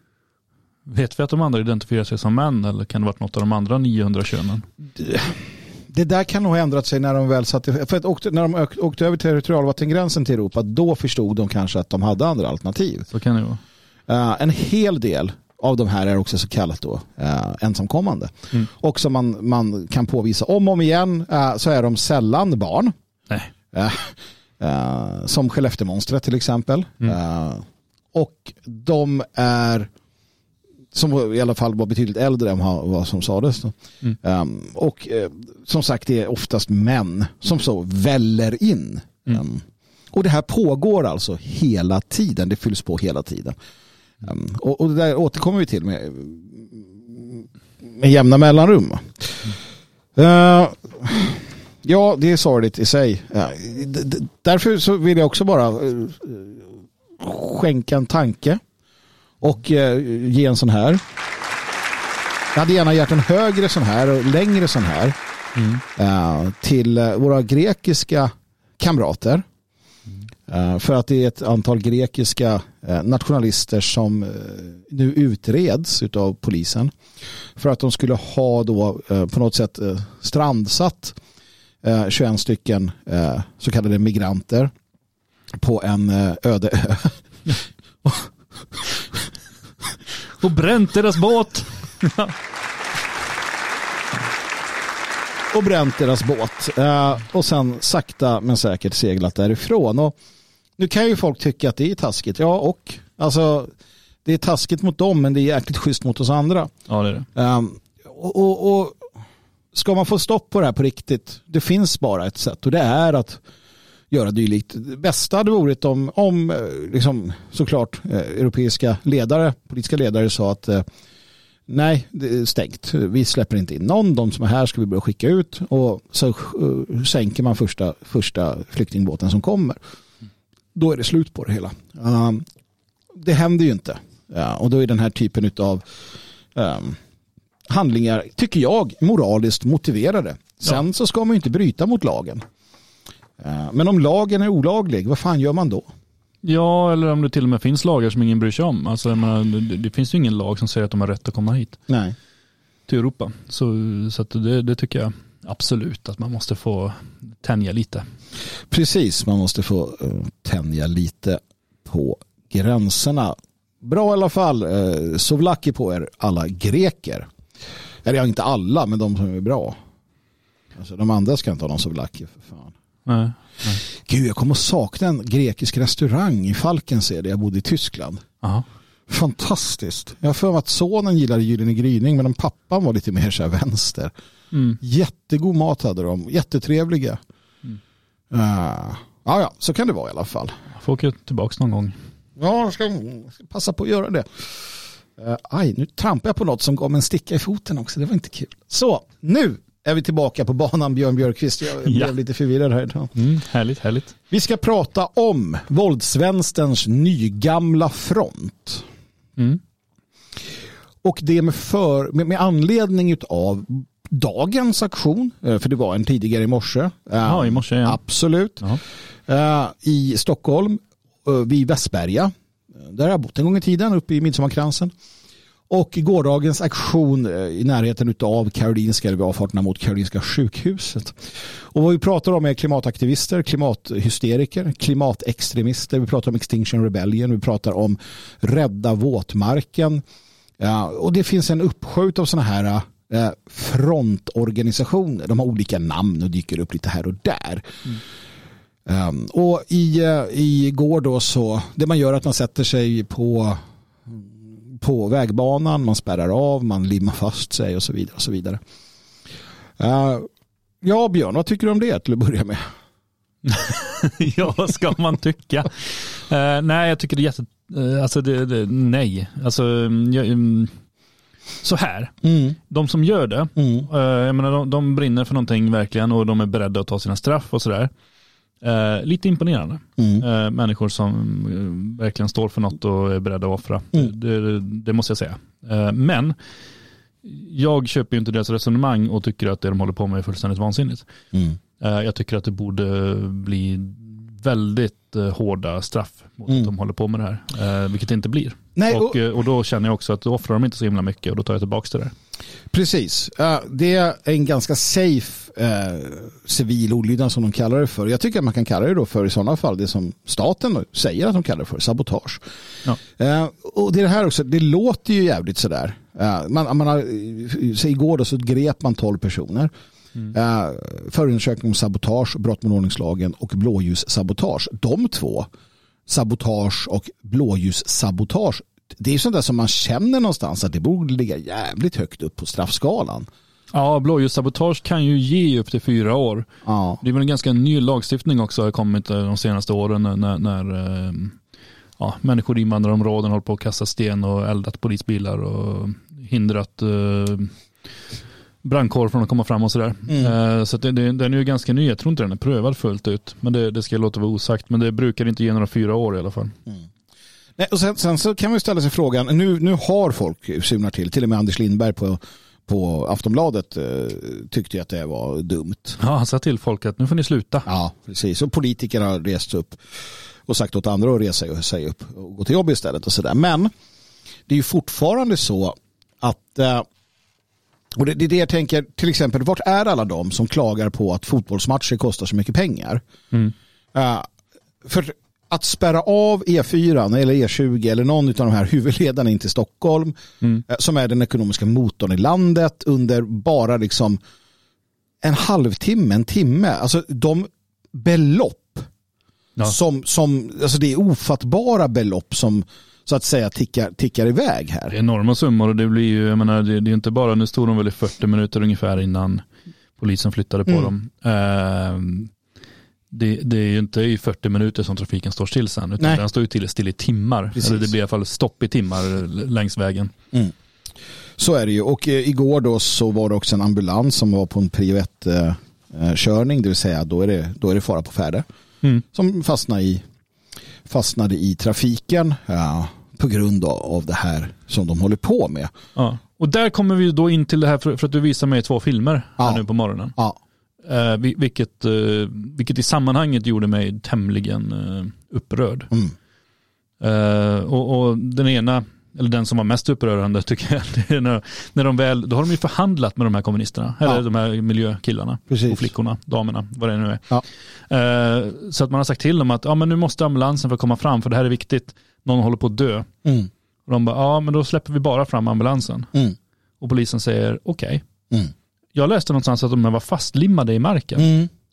Vet vi att de andra identifierar sig som män eller kan det varit något av de andra 900 könen? Det, det där kan nog ha ändrat sig när de väl satte, för att åkte, när de åkte över territorialvattengränsen till Europa, då förstod de kanske att de hade andra alternativ. Så kan det vara. Uh, en hel del av de här är också så kallat då, eh, ensamkommande. Mm. Och som man, man kan påvisa om och om igen eh, så är de sällan barn. Nej. Eh, eh som Skellefteåmonstret till exempel. Mm. Eh, och de är som i alla fall var betydligt äldre än vad som sades. Mm. Um, och uh, som sagt det är oftast män som så väller in. Um, och det här pågår alltså hela tiden, det fylls på hela tiden. Um, och, och, det där återkommer vi till med, med jämna mellanrum. Uh, ja, det är sorgligt i sig. Uh, därför så vill jag också bara uh, skänka en tanke och uh, ge en sån här. Jag hade gärna gjort en högre sån här och längre sån här mm. till våra grekiska kamrater. Eh, för att det är ett antal grekiska eh, nationalister som eh, nu utreds av polisen. För att de skulle ha då på något sätt strandsatt 21 stycken så kallade migranter på en öde ö. Och bränt deras båt. och bränt deras båt. Och sen sakta men säkert seglat därifrån. Och nu kan ju folk tycka att det är taskigt. Ja, och alltså det är taskigt mot dem men det är jäkligt schysst mot oss andra. Ja, det är det. Um, och, och, och, ska man få stopp på det här på riktigt, det finns bara ett sätt och det är att göra dylikt. Det bästa hade varit om, om eh, liksom, såklart eh, europeiska ledare, politiska ledare sa att eh, nej, det är stängt. Vi släpper inte in någon. De som är här ska vi börja skicka ut och så sänker man första, första flyktingbåten som kommer då är det slut på det hela. Um, det händer ju inte. Ja, och då är den här typen av um, handlingar, tycker jag, moraliskt motiverade. Sen ja. så ska man ju inte bryta mot lagen. Uh, men om lagen är olaglig, vad fan gör man då? Ja, eller om det till och med finns lagar som ingen bryr sig om. Alltså, menar, det, det, finns ju ingen lag som säger att de har rätt att komma hit. Nej. Till Europa. Så, så det, det tycker jag absolut att man måste få tänja lite. Precis, man måste få uh, tänja lite på gränserna. Bra i alla fall. Uh, Sovlaki på er alla greker. Eller ja, inte alla, men de som är bra. Alltså, de andra ska inte ha någon Sovlaki för fan. Nej, nej. Gud, jag kommer att sakna en grekisk restaurang i Falkensee där jag bodde i Tyskland. Aha. Fantastiskt. Jag har för mig att sonen gillade Gyllene gryning men pappan var lite mer så här vänster. Mm. Jättegod mat hade de. Jättetrevliga. Mm. Uh, ja, ja, så kan det vara i alla fall. Jag får åka tillbaka någon gång. Ja, jag ska, ska passa på att göra det. Uh, aj, nu trampar jag på något som gav mig en sticka i foten också. Det var inte kul. Så, nu är vi tillbaka på banan Björn Björkqvist. Jag blev ja. lite förvirrad här idag. Mm, härligt, härligt. Vi ska prata om våldsvänsterns nygamla front. Mm. Och det med, för, med, med anledning av dagens aktion, eh, för det var en tidigare i morse. Ja, i morse ja. Absolut. Ja. Eh, I Stockholm. vid Västberga. Där jag bott en gång i tiden uppe i Midsommarkransen. Och gårdagens aktion eh, i närheten av Karolinska, eller avfarterna mot Karolinska sjukhuset. Och vad vi pratar om är klimataktivister, klimathysteriker, klimatextremister, vi pratar om Extinction Rebellion, vi pratar om Rädda våtmarken. Ja, och det finns en uppsjö av sådana här eh, Eh, frontorganisationer. De har olika namn och dyker upp lite här och där. Mm. Um, och i, uh, igår då så, det man gör är att man sätter sig på på vägbanan, man spärrar av, man limmar fast sig och så vidare. Och så vidare. Uh, ja, Björn, vad tycker du om det till att börja med? ja, vad ska man tycka? Uh, nej, jag tycker det är jätte... Uh, alltså, det, det, nej. Alltså, mm, jag, um, så här. Mm. De som gör det, mm. jag menar, de, de brinner för någonting verkligen och de är beredda att ta sina straff och sådär. Eh, lite imponerande. Mm. Eh, människor som eh, verkligen står för något och är beredda att offra. Mm. Det, det, måste jag säga. Eh, men jag köper ju inte deras resonemang och tycker att det de håller på med är fullständigt vansinnigt. Mm. Eh, jag tycker att det borde bli väldigt eh, hårda straff mot mm. att de håller på med det här. vilket det inte blir. Nej, och, och, och, då känner jag också att då offrar de inte så himla mycket och då tar jag tillbaka det där. Precis. Det är en ganska safe eh, civil olydnad som de kallar det för. Jag tycker att man kan kalla det då för i sådana fall det som staten säger att de kallar det för, sabotage. Ja. Eh, och det är det här också, det låter ju jävligt sådär. Eh, man, man har, så igår då så grep man tolv personer. Mm. Eh, förundersökning om sabotage, brott mot ordningslagen och blåljussabotage. De två, sabotage och blåljussabotage, det är sånt där som man känner någonstans att det borde ligga jävligt högt upp på straffskalan. Ja, blåljussabotage kan ju ge upp till fyra år. Ja. Det är väl en ganska ny lagstiftning också har kommit de senaste åren när, när eh, ja, människor i invandrarområden håller på att kasta sten och eldat polisbilar och hindrat eh, brandkår från att komma fram och sådär. Mm. Så det, det, den är ju ganska ny. Jag tror inte den är prövad fullt ut. Men det, det ska jag låta vara osagt. Men det brukar inte ge några fyra år i alla fall. Mm. Nej, och sen, sen, så kan man ställa sig frågan, nu, nu har folk sumnar till, till och med Anders Lindberg på på Aftonbladet eh, tyckte att det var dumt. Ja, han sa till folk att nu får ni sluta. Ja, precis. Och politiker har rest upp och sagt åt andra att resa sig upp och gå till jobb istället och sådär. Men det är ju fortfarande så att eh, och det, är det jag tänker, till exempel, vart är alla de som klagar på att fotbollsmatcher kostar så mycket pengar? Mm. Uh, för att spärra av E4 eller E20 eller någon av de här huvudledarna in till Stockholm mm. Eh, som är den ekonomiska motorn i landet under bara liksom en halvtimme, en timme. Alltså de belopp ja. som, som alltså det är ofattbara belopp som så att säga tickar, tickar iväg här. Det är enorma summor och det blir ju, jag menar, det, det är inte bara, nu stod de väl i 40 minuter ungefär innan polisen flyttade på mm. dem. Uh, det, det, är ju inte i 40 minuter som trafiken står still sen, utan Nej. den står ju till still i timmar. Precis. Eller det blir i alla fall stopp i timmar längs vägen. Mm. Så är det ju. Och eh, igår då så var det också en ambulans som var på en prio 1-körning, det vill säga då är det, då är det fara på färde. Mm. Som fastnade i, fastnade i trafiken ja, på grund av det här som de håller på med. Ja. Och där kommer vi då in till det här för, för att du visar mig två filmer ja. här nu på morgonen. Ja. Eh, vilket, eh, vilket i sammanhanget gjorde mig tämligen eh, upprörd. Mm. Eh, och, och, den ena, eller den som var mest upprörande tycker jag, det är när, när de väl, då har de ju förhandlat med de här kommunisterna, ja. eller de här miljökillarna Precis. och flickorna, damerna, vad det nu är. Ja. Eh, så att man har sagt till dem att ja, men nu måste ambulansen få komma fram för det här är viktigt, någon håller på att dö. Mm. Och de bara, ja men då släpper vi bara fram ambulansen. Mm. Och polisen säger okej. Okay. Mm jag läste någonstans att de var fastlimmade i marken.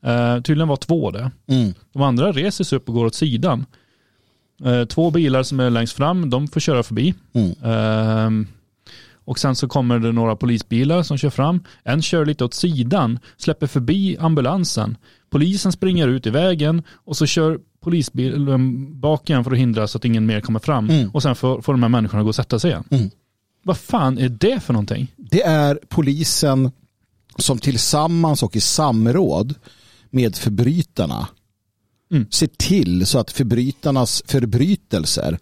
Uh, tydligen var två det. Mm. De andra reser sig upp och går åt sidan. Uh, två bilar som är längst fram, de får köra förbi. Uh, och sen så kommer det några polisbilar som kör fram. En kör lite åt sidan, släpper förbi ambulansen. Polisen springer ut i vägen och så kör polisbilen bak igen för att hindra så att ingen mer kommer fram. Mm. Och sen får, får de här människorna gå och sätta sig igen. Mm. Vad fan är det för någonting? Det är polisen som tillsammans och i samråd med förbrytarna mm. ser till så att förbrytarnas förbrytelser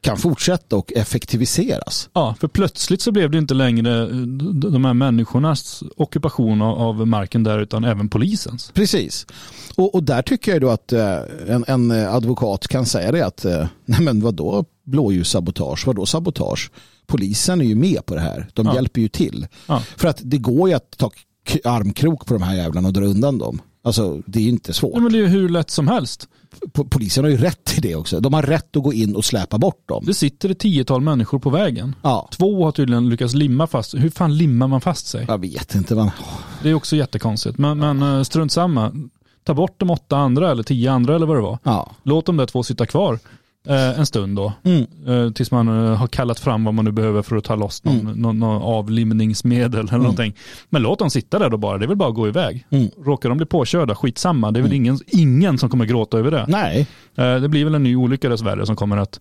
kan fortsätta och effektiviseras. Ja, för plötsligt så blev det inte längre eh, de här människornas ockupation av marken där utan även polisens. Precis. Och, och där tycker jag då att eh, en, en advokat kan säga det att eh, nej men vadå blåljussabotage, vadå sabotage? Polisen är ju med på det här. De Ja. hjälper ju till. Ja. För att det går ju att ta armkrok på de här jävlarna och dra undan dem. Alltså det är ju inte svårt. Ja, men det är ju hur lätt som helst. Po- Polisen har ju rätt till det också. De har rätt att gå in och släpa bort dem. Det sitter ett tiotal människor på vägen. Ja, Två har tydligen lyckats limma fast. Hur fan limmar man fast sig? jag vet inte. Man... Det är också jättekonstigt. Men, men eh, strunt samma. Ta bort de åtta andra eller tio andra eller vad det var. Ja. Låt de där två sitta kvar en stund då. Mm. Eh, tills man eh, har kallat fram vad man nu behöver för att ta loss någon, Mm. någon, någon avlimningsmedel eller någonting. Men låt dem sitta där då bara. Det är väl bara att gå iväg. Mm. Råkar de bli påkörda, skitsamma. Det är väl ingen, ingen som kommer gråta över det. Nej, Eh, det blir väl en ny olycka dessvärre som kommer att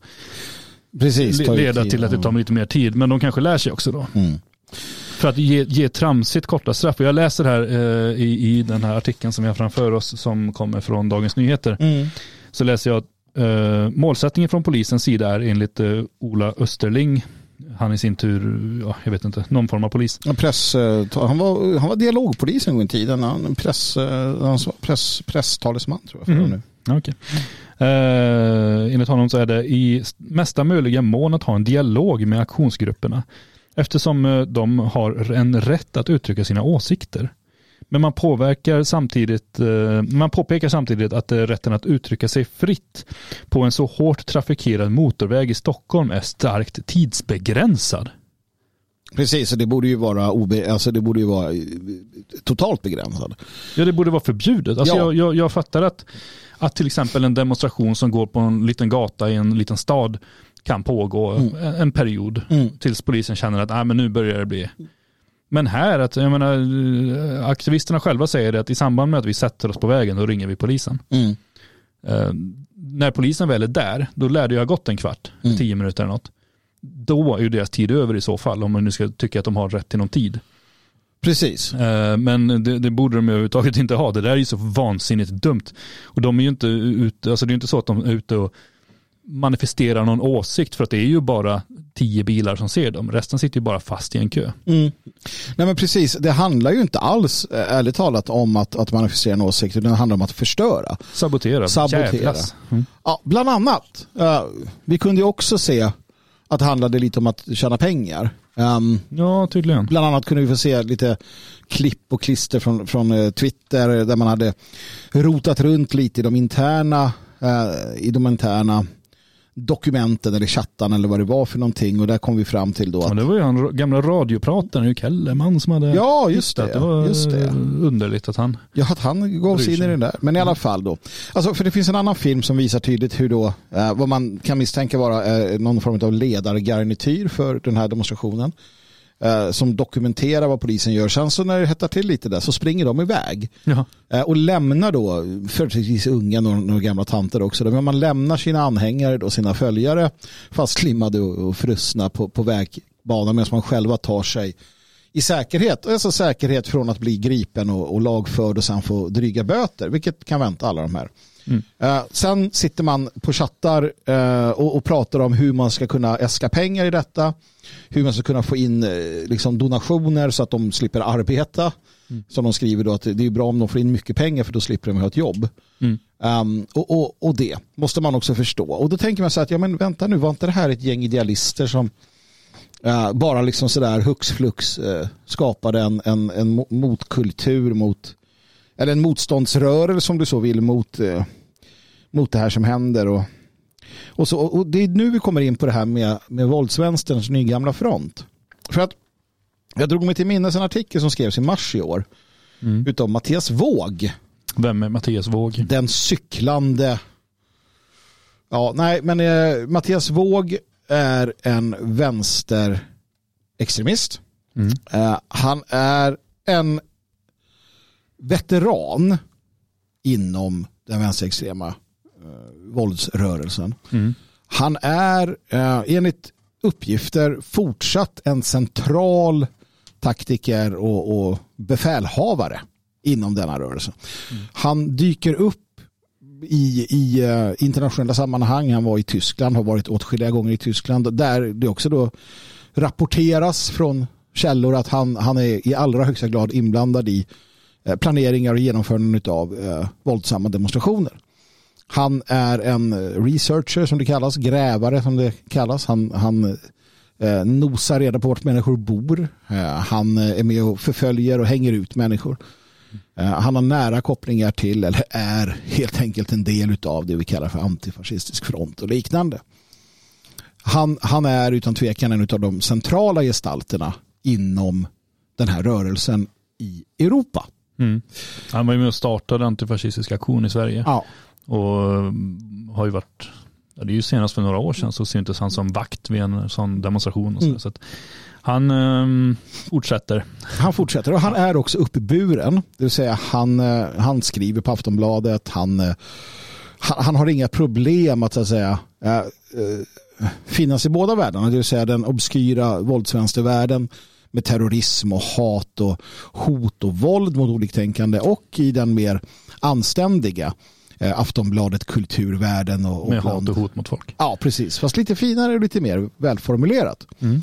precis. leda tid. till att det tar lite mer tid. Men de kanske lär sig också då. Mm. För att ge, ge tramsigt korta straff. Jag läser här eh, i, i den här artikeln som vi har framför oss som kommer från Dagens Nyheter. Mm. Så läser jag eh, målsättningen från polisens sida är enligt eh, Ola Österling, han i sin tur, ja, jag vet inte, någon form av polis. Ja, Press, eh, han, var, han var dialogpolis en gång i tiden. Han press, han var press, presstalesman tror jag. För Mhm. nu. Okej. Eh, enligt honom så är det i mesta möjliga mån att ha en dialog med aktionsgrupperna eftersom de har en rätt att uttrycka sina åsikter. Men man påverkar samtidigt, eh, man påpekar samtidigt att rätten att uttrycka sig fritt på en så hårt trafikerad motorväg i Stockholm är starkt tidsbegränsad. Precis, och det borde ju vara, obe, alltså det borde ju vara eh, totalt begränsad. Ja, det borde vara förbjudet. Alltså Ja. jag, jag, jag fattar att, att till exempel en demonstration som går på en liten gata i en liten stad kan pågå en, en period Mm. tills polisen känner att ah, men nu börjar det bli. Men här, att, jag menar, eh, aktivisterna själva säger det att i samband med att vi sätter oss på vägen då ringer vi polisen. Mm. Eh, när polisen väl är där, då lär det ju ha gått en kvart, Mm. tio minuter eller något. Då är ju deras tid över i så fall, om man nu ska tycka att de har rätt till någon tid. Precis. Eh, Men det, det borde de överhuvudtaget inte ha. Det där är ju så vansinnigt dumt. Och de är ju inte ute, alltså det är ju inte så att de är ute och manifesterar någon åsikt för att det är ju bara tio bilar som ser dem. Resten sitter ju bara fast i en kö. Mm. Nej men precis, det handlar ju inte alls eh, ärligt talat om att, att manifestera en åsikt utan det handlar om att förstöra. Sabotera. Sabotera. Mm. Ja, bland annat. Eh, vi kunde ju också se att det handlade lite om att tjäna pengar. Ehm, Ja, tydligen. Bland annat kunde vi få se lite klipp och klister från, från eh, Twitter där man hade rotat runt lite i de interna, eh, i de interna dokumenten eller chattarna eller vad det var för någonting och där kom vi fram till då Ja, att det var ju han gamla radioprataren, Kellerman som hade ja just det. Det var just det. underligt att han... Ja, att han gav sig in i den där. Men i alla fall då. Alltså, för det finns en annan film som visar tydligt hur då, eh, vad man kan misstänka vara eh, någon form av ledargarnityr för den här demonstrationen. Eh, som dokumenterar vad polisen gör. Sen så när det hettar till lite där så springer de iväg. Ja. Eh, och lämnar då, företrädesvis unga, några, några gamla tanter också, då, men man lämnar sina anhängare, då, sina följare, fastlimmade och, och frusna på, på vägbanan medan man själva tar sig i säkerhet. Alltså säkerhet från att bli gripen och, och lagförd och sen få dryga böter, vilket kan vänta alla de här. Mm. Eh, sen sitter man på chattar eh, och, och pratar om hur man ska kunna äska pengar i detta. Hur man ska kunna få in eh, liksom donationer så att de slipper arbeta. Som de skriver då att det är bra om de får in mycket pengar för då slipper de ha ett jobb. Mm. Um, och, och, och det måste man också förstå. Och då tänker man så att, ja men vänta nu, var inte det här ett gäng idealister som bara liksom sådär hux flux uh, skapade en, en, en mo- motkultur mot, eller en motståndsrörelse om du så vill mot, eh, mot det här som händer. Och, och, så, och det är nu vi kommer in på det här med, med våldsvänsterns nygamla front. För att jag drog mig till minnes en artikel som skrevs i mars i år Mm. utav Mattias Våg. Vem är Mattias Våg? Den cyklande. Ja, nej, men eh, Mattias Våg är en vänsterextremist. Mm. Eh, han är en veteran inom den vänsterextrema eh, våldsrörelsen. Mm. Han är eh, enligt uppgifter fortsatt en central taktiker och, och befälhavare inom denna rörelse. Han dyker upp i, i uh, internationella sammanhang. Han var i Tyskland, har varit åtskilliga gånger i Tyskland där det också då rapporteras från källor att han, han är i allra högsta grad inblandad i Eh, planeringar och genomförande av eh, våldsamma demonstrationer. Han är en eh, researcher som det kallas, grävare som det kallas. Han, han eh, nosar reda på vart människor bor. Eh, han eh, är med och förföljer och hänger ut människor. Eh, han har nära kopplingar till, eller är helt enkelt en del av det vi kallar för antifascistisk front och liknande. Han, han är utan tvekan en av de centrala gestalterna inom den här rörelsen i Europa. Mm. Han var ju med och startade antifascistisk aktion i Sverige. Ja. Och har ju varit, det är ju senast för några år sedan så syntes han som vakt vid en sån demonstration. Och så, mm. så han um, fortsätter. Han fortsätter och han är också uppburen. Det vill säga han, eh, han skriver på Aftonbladet. Han, eh, han, han har inga problem att, så att säga äh, finnas i båda världarna. Det vill säga den obskyra våldsvänstervärlden med terrorism och hat och hot och våld mot oliktänkande och i den mer anständiga eh, Aftonbladet kulturvärlden. Och, och Med hat och hot mot folk. Ja, precis. Fast lite finare och lite mer välformulerat. Mm.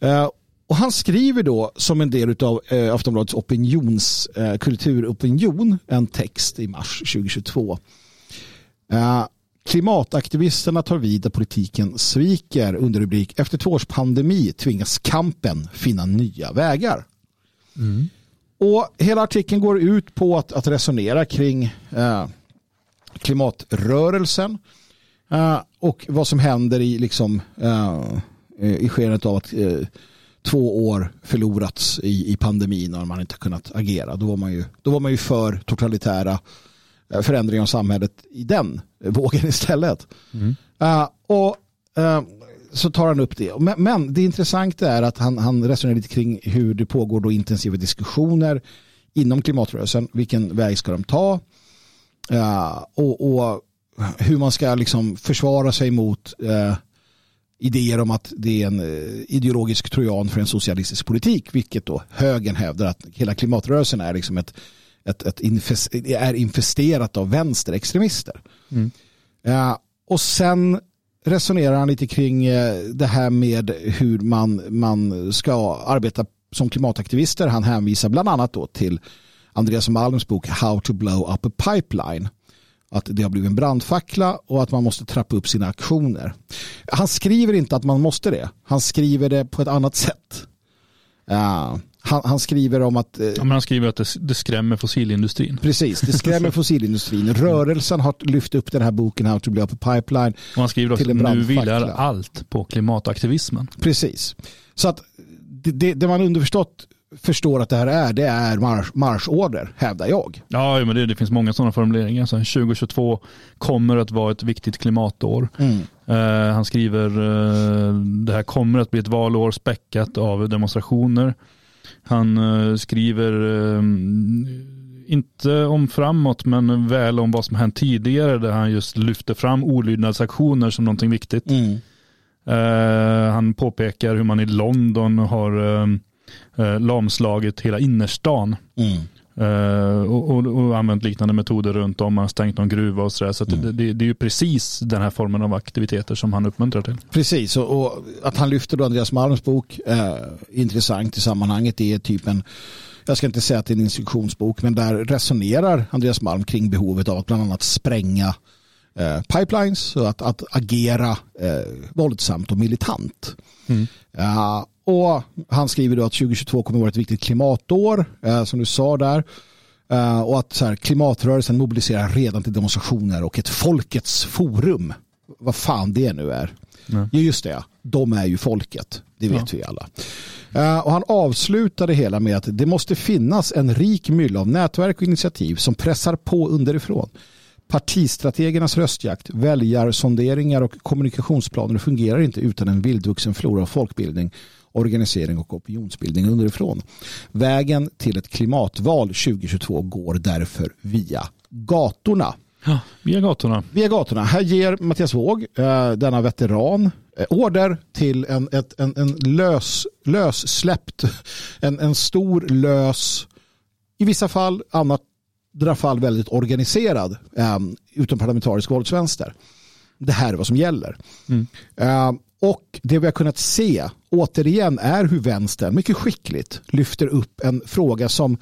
Eh, och han skriver då som en del av eh, Aftonbladets opinions, eh, kulturopinion en text i mars 2022. Eh, klimataktivisterna tar vid där politiken sviker under rubrik efter två års pandemi tvingas kampen finna nya vägar. Mm. Och hela artikeln går ut på att, att resonera kring eh, klimatrörelsen uh, och vad som händer i, liksom, uh, i skenet av att uh, två år förlorats i, i pandemin när man inte kunnat agera. Då var man ju, då var man ju för totalitära förändringar av samhället i den vågen istället. Mm. och så tar han upp det. Men, men, det intressanta är att han, han resonerar lite kring hur det pågår då intensiva diskussioner inom klimatrörelsen. Vilken väg ska de ta? Uh, och, och, hur man ska liksom försvara sig mot uh, idéer om att det är en uh, ideologisk trojan för en socialistisk politik, vilket då högern hävdar att hela klimatrörelsen är liksom ett, ett, ett infest, är infesterat av vänsterextremister. Mm. och sen resonerar han lite kring det här med hur man, man ska arbeta som klimataktivister. Han hänvisar bland annat då till Andreas Malms bok How to blow up a pipeline. Att det har blivit en brandfackla och att man måste trappa upp sina aktioner. Han skriver inte att man måste det. Han skriver det på ett annat sätt. Uh, han, han, skriver om att... Uh, ja, han skriver att det, det, skrämmer fossilindustrin. Precis, det skrämmer fossilindustrin. Rörelsen har lyft upp den här boken How to blow up a pipeline. Och han skriver också att nu vilar allt på klimataktivismen. Precis. Så att det, det, det man underförstått förstår att det här är, det är marsch, marschorder, hävdar jag. Ja, men det, det finns många sådana formuleringar. Så 2022 kommer att vara ett viktigt klimatår. Mm. Uh, han skriver uh, det här kommer att bli ett valår späckat av demonstrationer. Han uh, skriver inte om framåt men väl om vad som hänt tidigare där han just lyfter fram olydnadsaktioner som någonting viktigt. Mm. han påpekar hur man i London har eh, lamslagit hela innerstan. Mm. Och, och, och, använt liknande metoder runt om. Man har stängt någon gruva och sådär. Så, så mm. det, det, är ju precis den här formen av aktiviteter som han uppmuntrar till. Precis, och, och att han lyfter då Andreas Malms bok eh, intressant i sammanhanget. Det är typ en, jag ska inte säga att det är en instruktionsbok, men där resonerar Andreas Malm kring behovet av att bland annat spränga eh, pipelines och att, att agera eh, våldsamt och militant. Mm. Uh, och han skriver då att 2022 kommer att vara ett viktigt klimatår, eh, som du sa där. Eh, och att så här, klimatrörelsen mobiliserar redan till demonstrationer och ett folkets forum. Vad fan det nu är. Ja, just det. De är ju folket. Det vet ja. vi alla. Uh, och han avslutade hela med att det måste finnas en rik mylla av nätverk och initiativ som pressar på underifrån. Partistrategernas röstjakt, väljarsonderingar och kommunikationsplaner fungerar inte utan en vildvuxen flora av folkbildning organisering och opinionsbildning underifrån. Vägen till ett klimatval 2022 går därför via gatorna. Ja, via gatorna. Via gatorna. Här ger Mattias Våg, eh, denna veteran, eh, order till en, ett, en, en lös, lössläppt, en, en stor lös, i vissa fall annat andra fall väldigt organiserad eh, utomparlamentarisk våldsvänster. Det här är vad som gäller. Mm. Eh, och det vi har kunnat se återigen är hur vänstern mycket skickligt lyfter upp en fråga som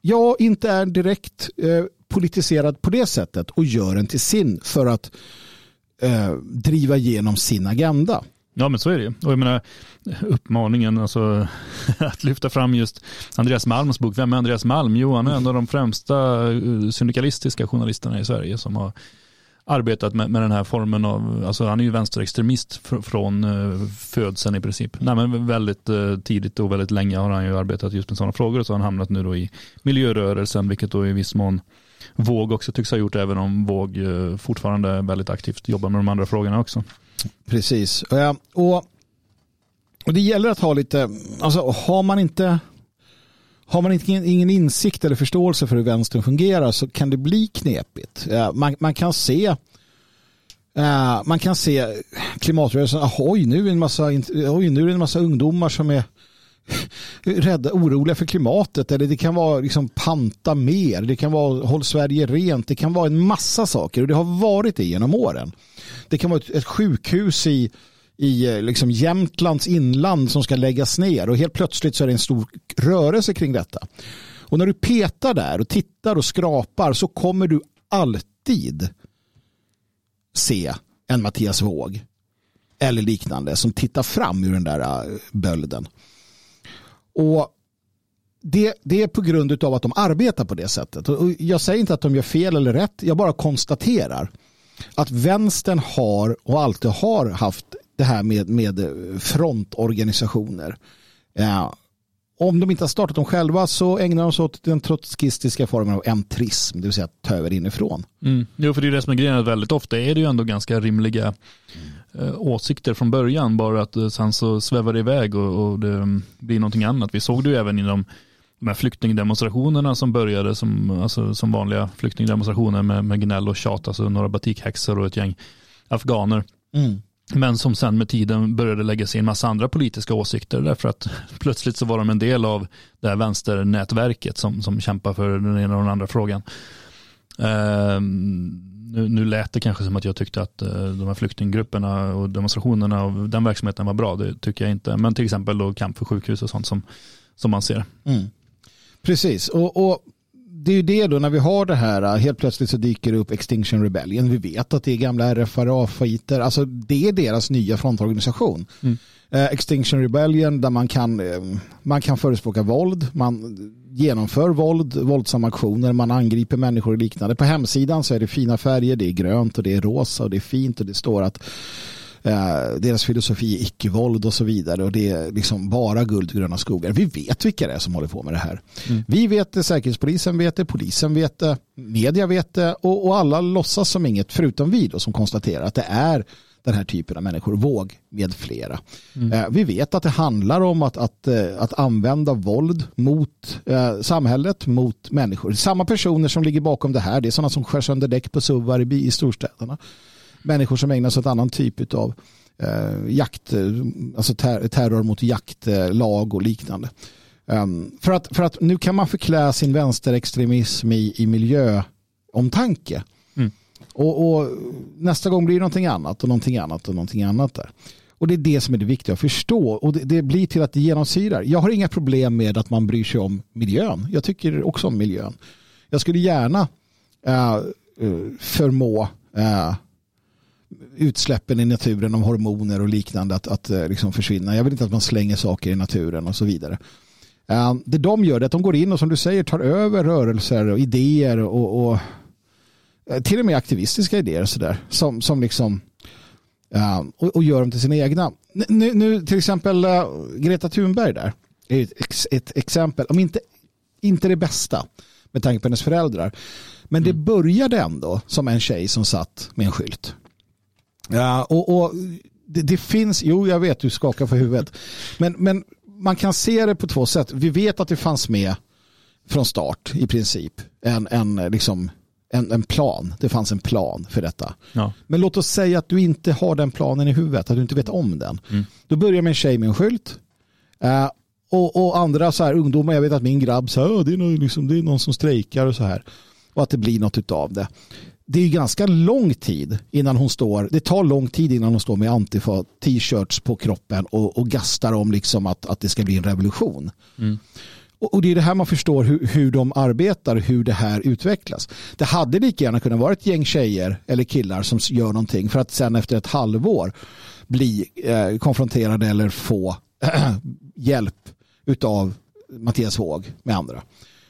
ja, inte är direkt eh, politiserad på det sättet och gör den till sin för att eh, driva igenom sin agenda. Ja men så är det Och jag menar uppmaningen alltså, att lyfta fram just Andreas Malms bok. Vem är Andreas Malm? Jo han är en av de främsta eh, syndikalistiska journalisterna i Sverige som har arbetat med, med den här formen av, alltså han är ju vänsterextremist fr från eh, födseln i princip. Nej, men väldigt eh, tidigt och väldigt länge har han ju arbetat just med sådana frågor och så har han hamnat nu då i miljörörelsen vilket då i viss mån Våg också tycks ha gjort även om Våg eh, fortfarande väldigt aktivt jobbar med de andra frågorna också. Precis. Och, och det gäller att ha lite, alltså har man inte har man inte, ingen insikt eller förståelse för hur vänstern fungerar så kan det bli knepigt. Man, man kan se man kan se klimatrörelsen, oj nu är det en massa, oj, nu är det en massa ungdomar som är rädda, oroliga för klimatet. Eller det kan vara liksom panta mer, det kan vara håll Sverige rent, det kan vara en massa saker och det har varit det genom åren. Det kan vara ett, ett sjukhus i i eh, liksom Jämtlands inland som ska läggas ner och helt plötsligt så är det en stor rörelse kring detta. Och när du petar där och tittar och skrapar så kommer du alltid se en Mattias Våg eller liknande som tittar fram ur den där eh, bölden. Och det, det är på grund av att de arbetar på det sättet. Och jag säger inte att de gör fel eller rätt, jag bara konstaterar att vänstern har och alltid har haft det här med, med frontorganisationer. Ja, om de inte har startat dem själva så ägnar de sig åt den trotskistiska formen av entrism, det vill säga att ta över inifrån. Mm. Jo, för det är det som är grejen, väldigt ofta är det ju ändå ganska rimliga mm. åsikter från början, bara att eh, sen så svävar det iväg och, och det blir någonting annat. Vi såg det ju även inom de här flyktingdemonstrationerna som började som, alltså, som vanliga flyktingdemonstrationer med, med gnäll och tjat, alltså några batikhäxor och ett gäng afghaner. Mm. Men som sen med tiden började lägga sig en massa andra politiska åsikter därför att plötsligt så var de en del av det här vänsternätverket som, som kämpar för den ena och den andra frågan. Uh, nu, nu lät det kanske som att jag tyckte att uh, de här flyktinggrupperna och demonstrationerna och den verksamheten var bra, det tycker jag inte. Men till exempel då kamp för sjukhus och sånt som, som man ser. Mm. Precis, och, och det är ju det då när vi har det här, helt plötsligt så dyker det upp Extinction Rebellion. Vi vet att det är gamla RFRA-faiter. Alltså det är deras nya frontorganisation. Mm. Uh, Extinction Rebellion där man kan, uh, man kan förespråka våld, man genomför våld, våldsamma aktioner, man angriper människor och liknande. På hemsidan så är det fina färger, det är grönt och det är rosa och det är fint och det står att Eh, deras filosofi är icke-våld och så vidare och det är liksom bara guld gröna skogar. Vi vet vilka det är som håller på med det här. Mm. Vi vet det, Säkerhetspolisen vet det, polisen vet det, media vet det och, och alla låtsas som inget förutom vi då som konstaterar att det är den här typen av människor, våg med flera. Mm. Eh, vi vet att det handlar om att, att, eh, att använda våld mot eh, samhället, mot människor. Samma personer som ligger bakom det här, det är sådana som skär sönder däck på suvar i, i storstäderna människor som ägnar sig åt annan typ av eh, jakt, alltså ter terror mot jaktlag och liknande. Um, för, att, för att nu kan man förklä sin vänsterextremism i, i miljöomtanke. Mm. Och, och, nästa gång blir det någonting annat och någonting annat och någonting annat där. Och det är det som är det viktiga att förstå. Och det, det, blir till att det genomsyrar. Jag har inga problem med att man bryr sig om miljön. Jag tycker också om miljön. Jag skulle gärna uh, förmå uh, utsläppen i naturen om hormoner och liknande att, att eh, liksom försvinna. Jag vill inte att man slänger saker i naturen och så vidare. Eh, det de gör är att de går in och som du säger tar över rörelser och idéer och, och eh, till och med aktivistiska idéer så där, som, som liksom och, och, gör dem till sina egna. Nu, nu till exempel Greta Thunberg där är ett, ett, exempel, om inte, inte det bästa med tanke på hennes föräldrar. Men det mm. började ändå som en tjej som satt med en skylt. Ja, och, och det, det, finns, jo jag vet du skakar för huvudet, men, men man kan se det på två sätt. Vi vet att det fanns med från start i princip en, en, liksom, en, en plan. Det fanns en plan för detta. Ja. Men låt oss säga att du inte har den planen i huvudet, att du inte vet om den. Mm. Då börjar med en tjej med en skylt. Uh, och, och, andra så här, ungdomar, jag vet att min grabb sa det, är någon, liksom, det är någon som strejkar och så här. och att det blir något utav det. Det är ganska lång tid innan hon står, det tar lång tid innan hon står med Antifa t-shirts på kroppen och, och gastar om liksom att, att det ska bli en revolution. Mm. Och, och det är det här man förstår hur, hur de arbetar, hur det här utvecklas. Det hade lika gärna kunnat vara ett gäng tjejer eller killar som gör någonting för att sen efter ett halvår bli eh, konfronterade eller få hjälp utav Mattias Håg med andra.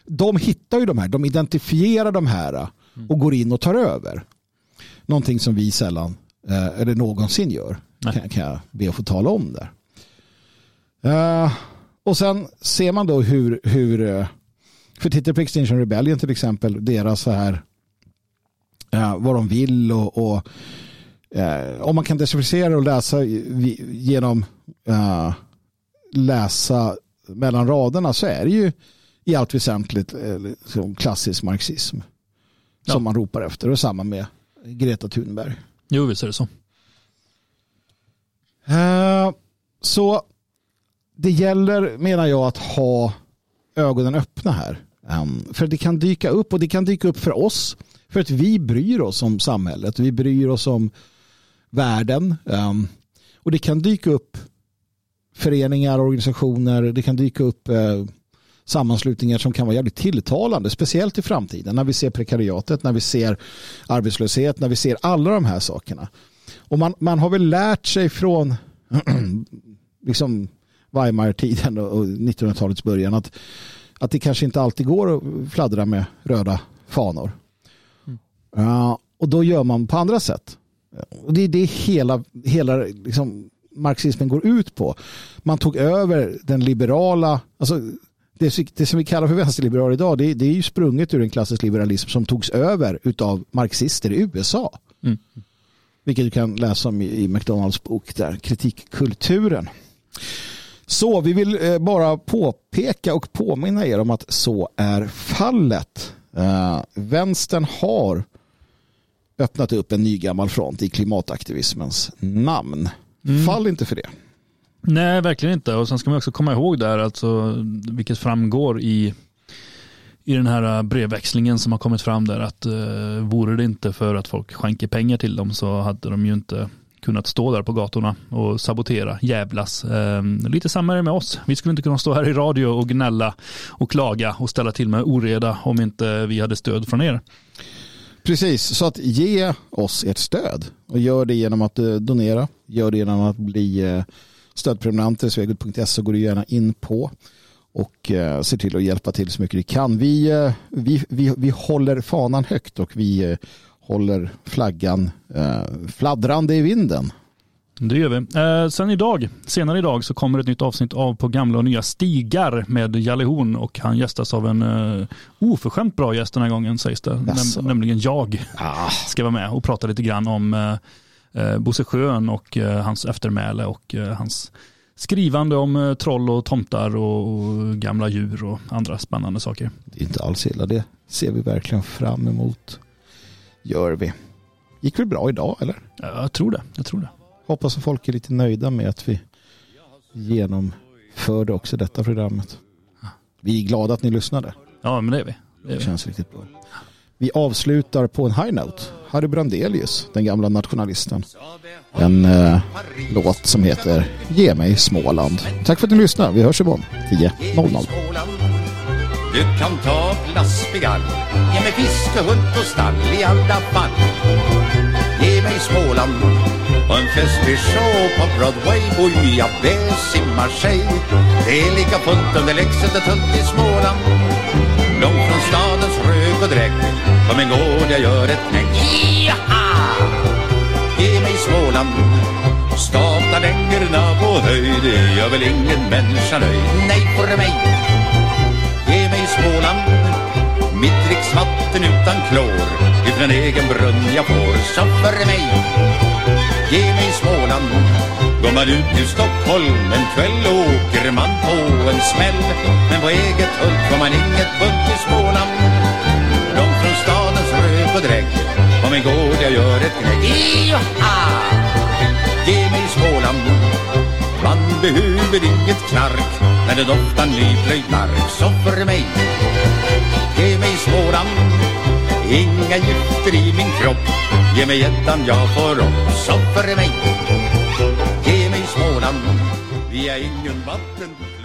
De hittar ju de här, de identifierar de här och går in och tar över. Någonting som vi sällan eh, eller någonsin gör. Kan, kan, jag be att få tala om där. Uh, och sen ser man då hur, hur eh, för tittar på Extinction Rebellion till exempel, deras så här vad de vill och, och om man kan decifrera och läsa genom läsa mellan raderna så är det ju i allt väsentligt liksom klassisk marxism ja. som man ropar efter och samma med Greta Thunberg. Jo, visst är det så. så det gäller, menar jag, att ha ögonen öppna här. Um, för det kan dyka upp och det kan dyka upp för oss. För att vi bryr oss om samhället. Vi bryr oss om världen. Um, och det kan dyka upp föreningar, organisationer. Det kan dyka upp uh, sammanslutningar som kan vara jävligt tilltalande. Speciellt i framtiden när vi ser prekariatet, när vi ser arbetslöshet, när vi ser alla de här sakerna. Och man, man har väl lärt sig från liksom Weimar-tiden och 1900-talets början att, att det kanske inte alltid går att fladdra med röda fanor. Mm. Uh, och då gör man på andra sätt. Och det är det hela, hela liksom, marxismen går ut på. Man tog över den liberala, alltså det, det som vi kallar för vänsterliberal idag, det, det, är ju sprunget ur en klassisk liberalism som togs över av marxister i USA. Mm. Vilket du kan läsa om i, i McDonalds bok där, kritikkulturen. Så vi vill eh, bara påpeka och påminna er om att så är fallet. Uh, vänstern har öppnat upp en ny gammal front i klimataktivismens namn. Mm. Fall inte för det. Nej, verkligen inte. Och sen ska man också komma ihåg där, alltså, vilket framgår i, i den här äh, brevväxlingen som har kommit fram där, att eh, vore det inte för att folk skänker pengar till dem så hade de ju inte kunnat stå där på gatorna och sabotera, jävlas. Eh, lite samma är det med oss. Vi skulle inte kunna stå här i radio och gnälla och klaga och ställa till med oreda om inte vi hade stöd från er. Precis, så att ge oss ert stöd och gör det genom att eh, donera, gör det genom att bli eh, stödprenumeranter, svegot.se går du gärna in på och eh, ser till att hjälpa till så mycket vi kan. Vi, vi, vi, vi håller fanan högt och vi håller flaggan eh, fladdrande i vinden. Det gör vi. Eh, sen idag, senare idag så kommer ett nytt avsnitt av På gamla och nya stigar med Jalle Horn och han gästas av en eh, oförskämt bra gäst den här gången sägs det. Näm nämligen jag ah. ska vara med och prata lite grann om eh, Bosse Schön och eh, hans eftermäle och eh, hans skrivande om eh, troll och tomtar och, och, gamla djur och andra spännande saker. Det är inte alls illa det. ser vi verkligen fram emot gör vi. Gick det bra idag eller? Jag tror det. Jag tror det. Hoppas att folk är lite nöjda med att vi genomförde också detta programmet. Vi är glada att ni lyssnade. Ja, men det är vi. Det, är det känns riktigt bra. Vi avslutar på en high note. Harry Brandelius, den gamla nationalisten. En eh, låt som heter Ge mig Småland. Tack för att ni lyssnade. Vi hörs imorgon 10.00. Du kan ta glassbegall, Ge mig fiskehund och stall i alla fall Ge mig Småland och en festlig show på Broadway Oj, ja det simmar sig. Det är lika fullt under läxet och tunt i Småland Långt från stadens rök och dräkt. På min gård jag gör ett knäck. Jaha! Ge mig Småland Stata längderna på höjd. Det gör väl ingen människa nöjd. Nej för mig. Ge mig Småland Mitt dricksvatten utan klor. Ifrån egen brunn jag får. Så för mig. Ge mig Småland Går man ut till Stockholm en kväll åker man på en smäll. Men på eget hult får man inget bunt i Småland Långt från stadens rök och drägg På min gård jag gör ett knäck Iha! Ge mig Småland Man behöver inget knark när det doftar nyplöjd mark. Så för mig, ge mig Småland. Inga gifter i min kropp. Ge mig ettan, jag får också för mig Ge vi är ingen vatten...